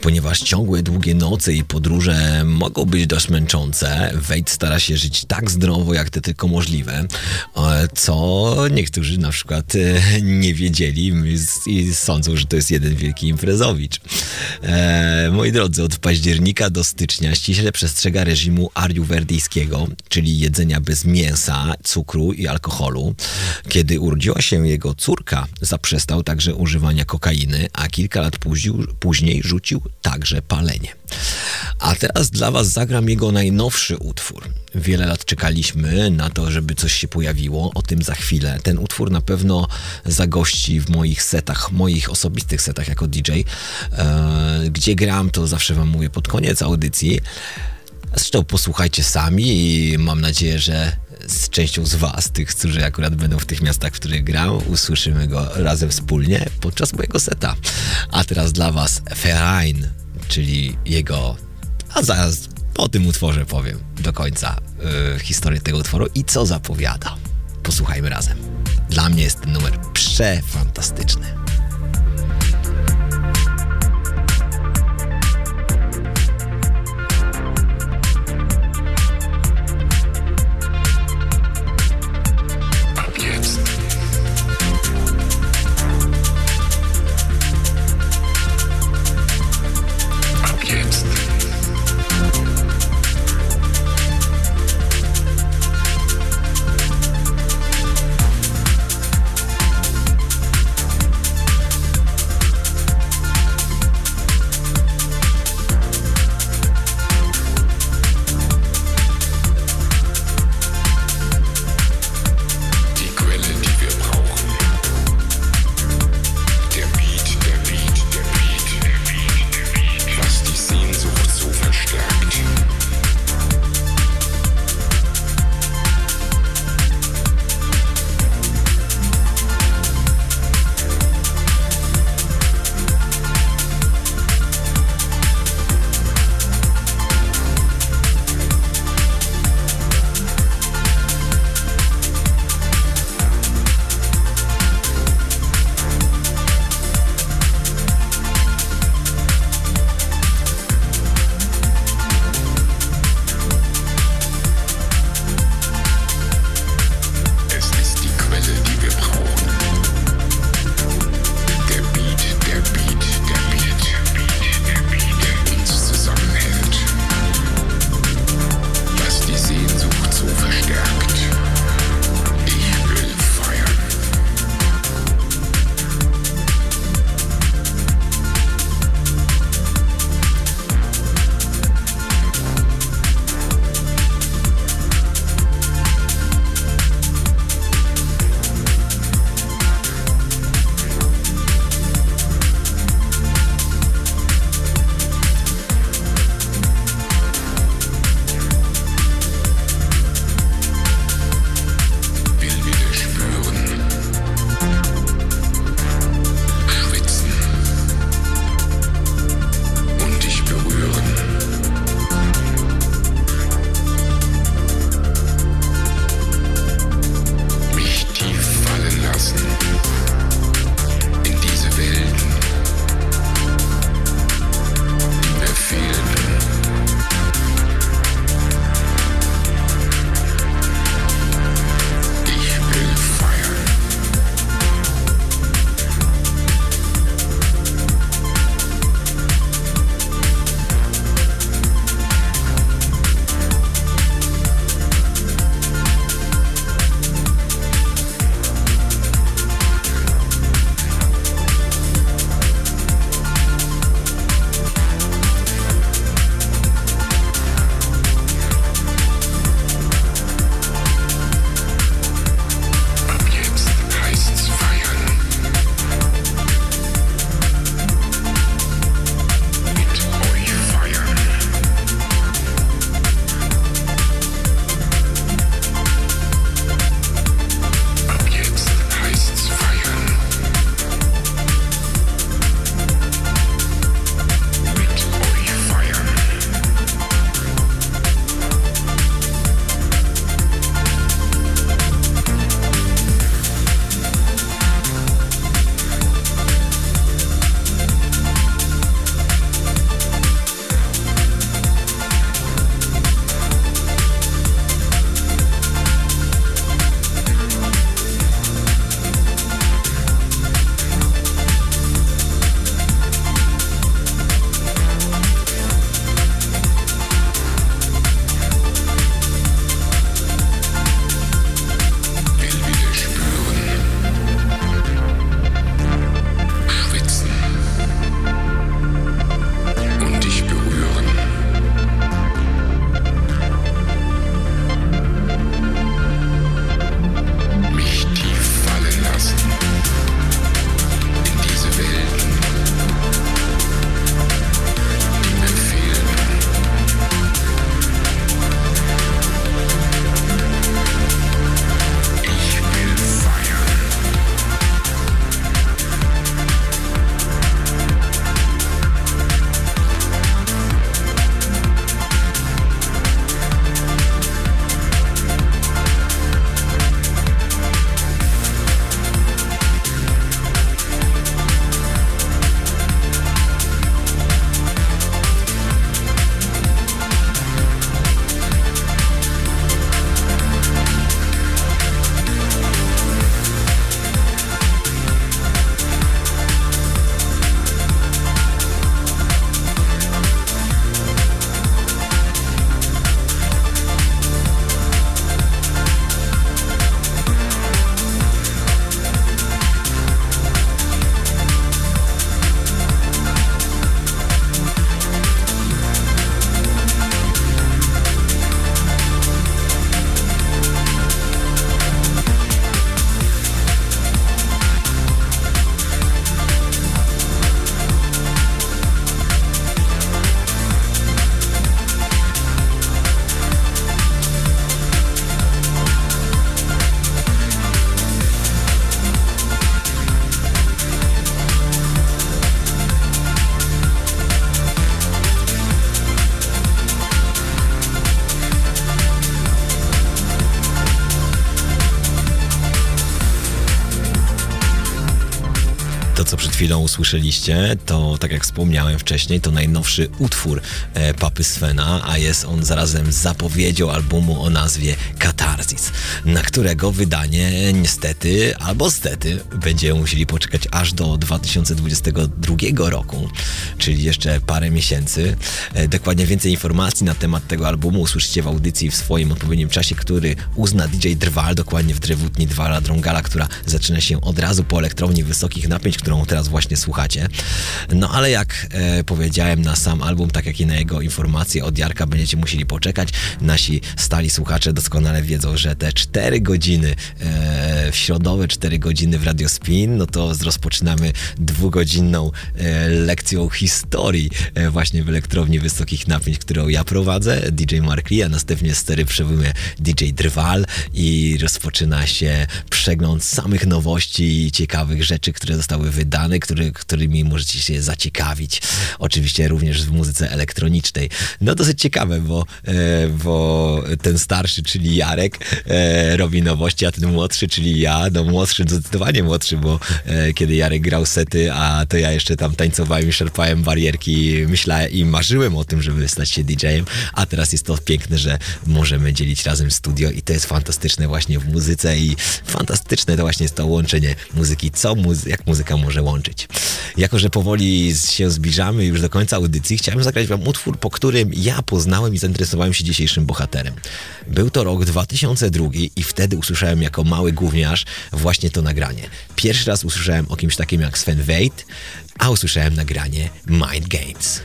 Ponieważ ciągłe długie noce i podróże mogą być dość męczące, Wade stara się żyć tak zdrowo, jak to tylko możliwe, co niektórzy na przykład e, nie wiedzieli i sądzą, że to jest jeden wielki imprezowicz. Moi drodzy, od października do stycznia ściśle przestrzega reżimu ariuwerdyjskiego, czyli jedzenia bez mięsa, cukru i alkoholu. Kiedy urodziła się jego córka, zaprzestał także używania kokainy, a kilka lat później rzucił także palenie. A teraz dla Was zagram jego najnowszy utwór. Wiele lat czekaliśmy na to, żeby coś się pojawiło, o tym za chwilę. Ten utwór na pewno zagości w moich setach, moich osobistych setach jako DJ. Eee, gdzie gram, to zawsze Wam mówię pod koniec audycji. Zresztą posłuchajcie sami i mam nadzieję, że z częścią z Was, tych, którzy akurat będą w tych miastach, w których gram, usłyszymy go razem wspólnie podczas mojego seta. A teraz dla Was Verein, czyli jego. A zaraz o tym utworze powiem do końca yy, historię tego utworu i co zapowiada. Posłuchajmy razem. Dla mnie jest ten numer przefantastyczny. Usłyszeliście, to tak jak wspomniałem wcześniej, to najnowszy utwór e, Papy Svena, a jest on zarazem zapowiedzią albumu o nazwie Katarzis, na którego wydanie niestety albo stety będziemy musieli poczekać aż do 2022 roku, czyli jeszcze parę miesięcy. E, dokładnie więcej informacji na temat tego albumu usłyszycie w audycji w swoim odpowiednim czasie, który uzna DJ Drwal, dokładnie w Drewutni Drwala Drągala, która zaczyna się od razu po elektrowni wysokich napięć, którą teraz właśnie słuchacie. No ale jak e, powiedziałem na sam album, tak jak i na jego informacje od Jarka będziecie musieli poczekać. Nasi stali słuchacze doskonale wiedzą, że te 4 godziny e, w środowe 4 godziny w Radio Spin, no to rozpoczynamy dwugodzinną e, lekcją historii e, właśnie w elektrowni wysokich napięć, którą ja prowadzę, DJ Mark Lee, a następnie stery przewymie DJ Drwal i rozpoczyna się przegląd samych nowości i ciekawych rzeczy, które zostały wydane, który, którymi możecie się zaciekawić. Oczywiście również w muzyce elektronicznej. No dosyć ciekawe, bo, bo ten starszy, czyli Jarek, e, robi nowości, a ten młodszy, czyli ja, no młodszy, zdecydowanie młodszy, bo e, kiedy Jarek grał sety, a to ja jeszcze tam tańcowałem i szarpałem barierki, myślałem i marzyłem o tym, żeby stać się DJ-em, a teraz jest to piękne, że możemy dzielić razem studio i to jest fantastyczne właśnie w muzyce i fantastyczne to właśnie jest to łączenie muzyki, co muzy jak muzyka może łączyć. Jako, że powoli się zbliżamy już do końca audycji, chciałem zagrać wam utwór, po którym ja poznałem i zainteresowałem się dzisiejszym bohaterem. Był to rok 2002 i wtedy usłyszałem jako mały gówniarz właśnie to nagranie. Pierwszy raz usłyszałem o kimś takim jak Sven Wade, a usłyszałem nagranie Mind games.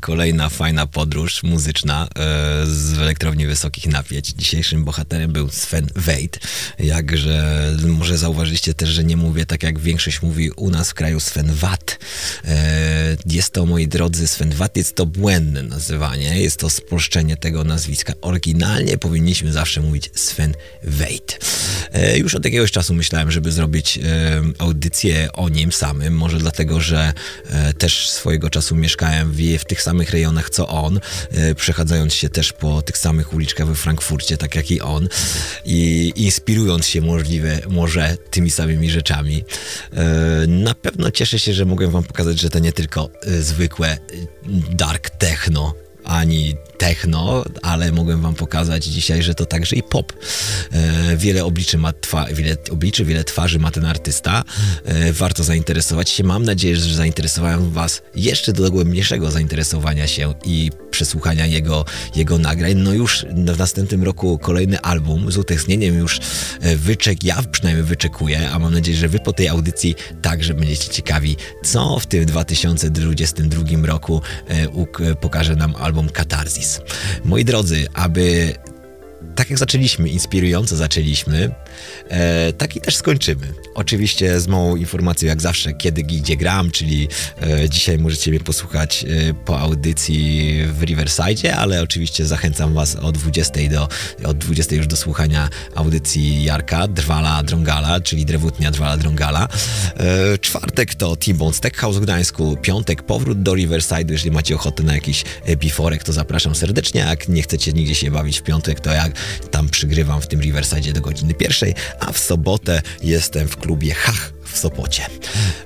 Kolejna, fajna podróż muzyczna e, z elektrowni wysokich napięć. Dzisiejszym bohaterem był Sven Wade. Jakże może zauważyliście też, że nie mówię tak jak większość mówi u nas w kraju Sven Watt. E, jest to, moi drodzy, Sven Watt jest to błędne nazywanie, jest to spolszczenie tego nazwiska. Oryginalnie powinniśmy zawsze mówić Sven Wade. E, już od jakiegoś czasu myślałem, żeby zrobić e, audycję o nim samym, może dlatego, że e, też swojego czasu mieszkałem w, w tych samych rejonach co on, przechadzając się też po tych samych uliczkach we Frankfurcie, tak jak i on i inspirując się możliwe, może tymi samymi rzeczami. Na pewno cieszę się, że mogłem wam pokazać, że to nie tylko zwykłe dark techno, ani techno, ale mogłem wam pokazać dzisiaj, że to także i pop. Wiele obliczy ma twa, wiele obliczy, wiele twarzy ma ten artysta. E, warto zainteresować się. Mam nadzieję, że zainteresowałem was jeszcze do głębniejszego zainteresowania się i przesłuchania jego, jego nagrań. No już w następnym roku kolejny album z utęsknieniem już e, wyczek, ja przynajmniej wyczekuję, a mam nadzieję, że wy po tej audycji także będziecie ciekawi, co w tym 2022 roku e, pokaże nam album Katarzis. Moi drodzy, aby tak jak zaczęliśmy, inspirująco zaczęliśmy, e, tak i też skończymy. Oczywiście z małą informacją, jak zawsze, kiedy gdzie gram, czyli e, dzisiaj możecie mnie posłuchać e, po audycji w Riverside, ale oczywiście zachęcam Was o 20 do, od 20 już do słuchania audycji Jarka, Drwala Drągala, czyli Drewutnia Drwala Drągala. E, czwartek to T-Bones Tech House w Gdańsku, piątek powrót do Riverside, jeżeli macie ochotę na jakiś e, biforek, to zapraszam serdecznie, jak nie chcecie nigdzie się bawić w piątek, to jak tam przygrywam w tym Riverside do godziny pierwszej, a w sobotę jestem w klubie Hach w Sopocie.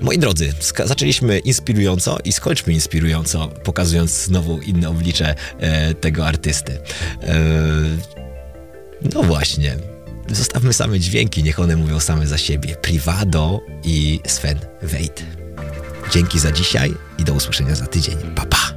Moi drodzy, zaczęliśmy inspirująco i skończmy inspirująco, pokazując znowu inne oblicze e, tego artysty. E, no właśnie. Zostawmy same dźwięki, niech one mówią same za siebie. Privado i Sven Wade. Dzięki za dzisiaj i do usłyszenia za tydzień. Pa, pa.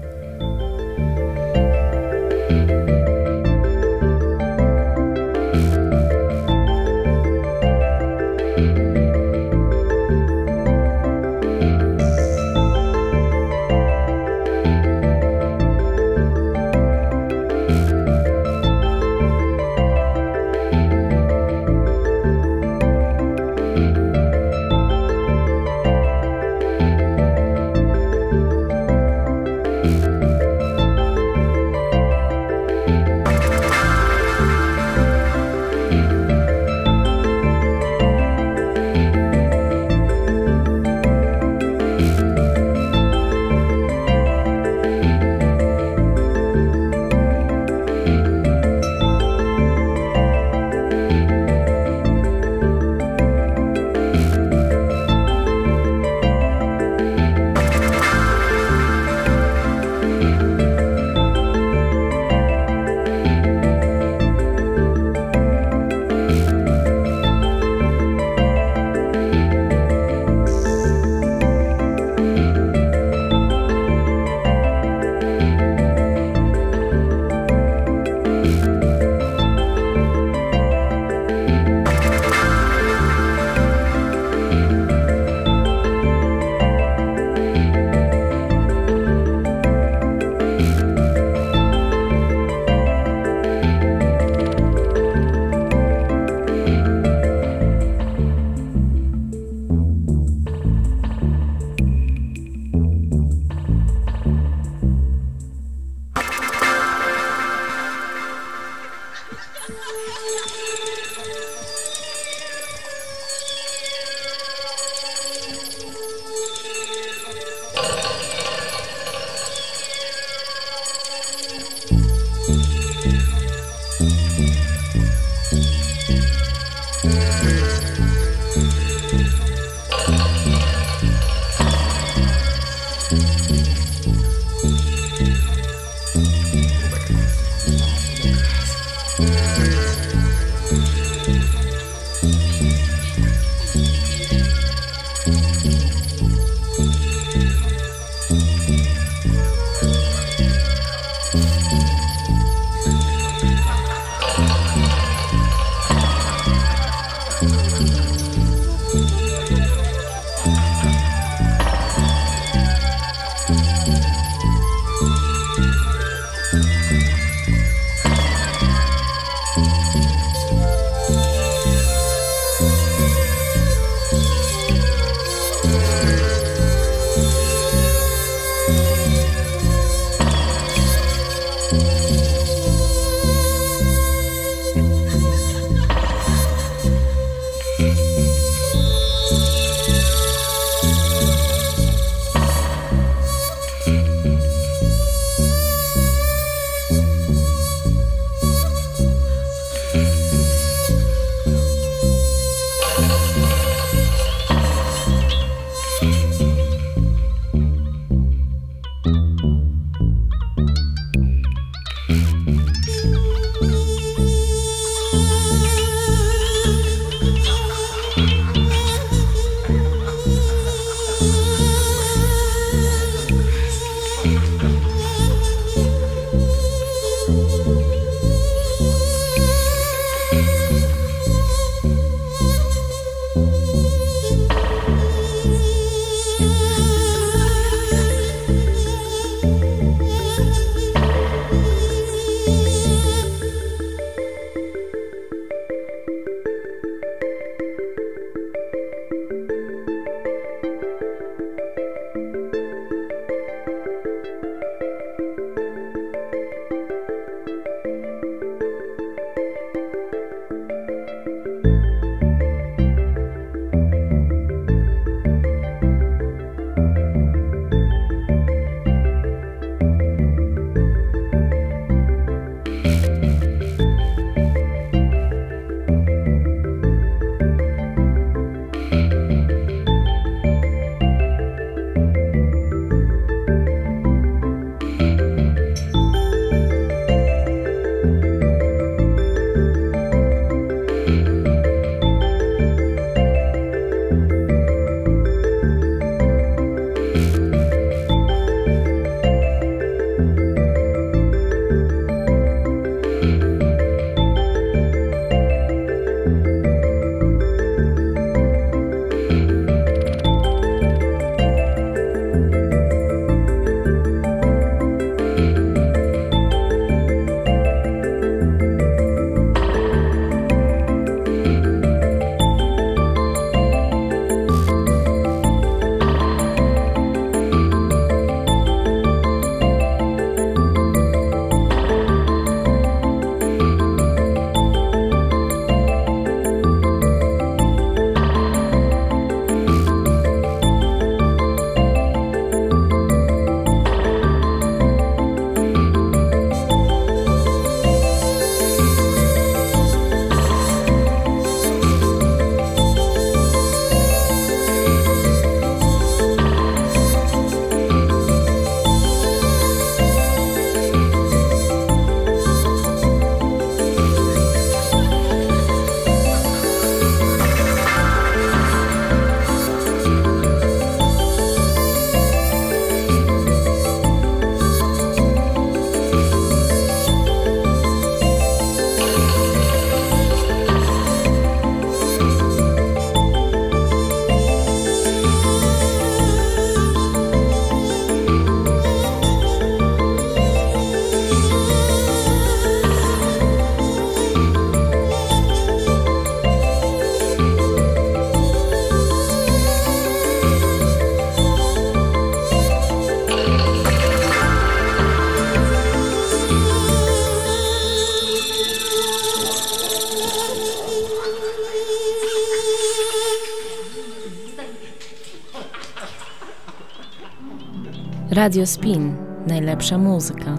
Radio Spin. Najlepsza muzyka.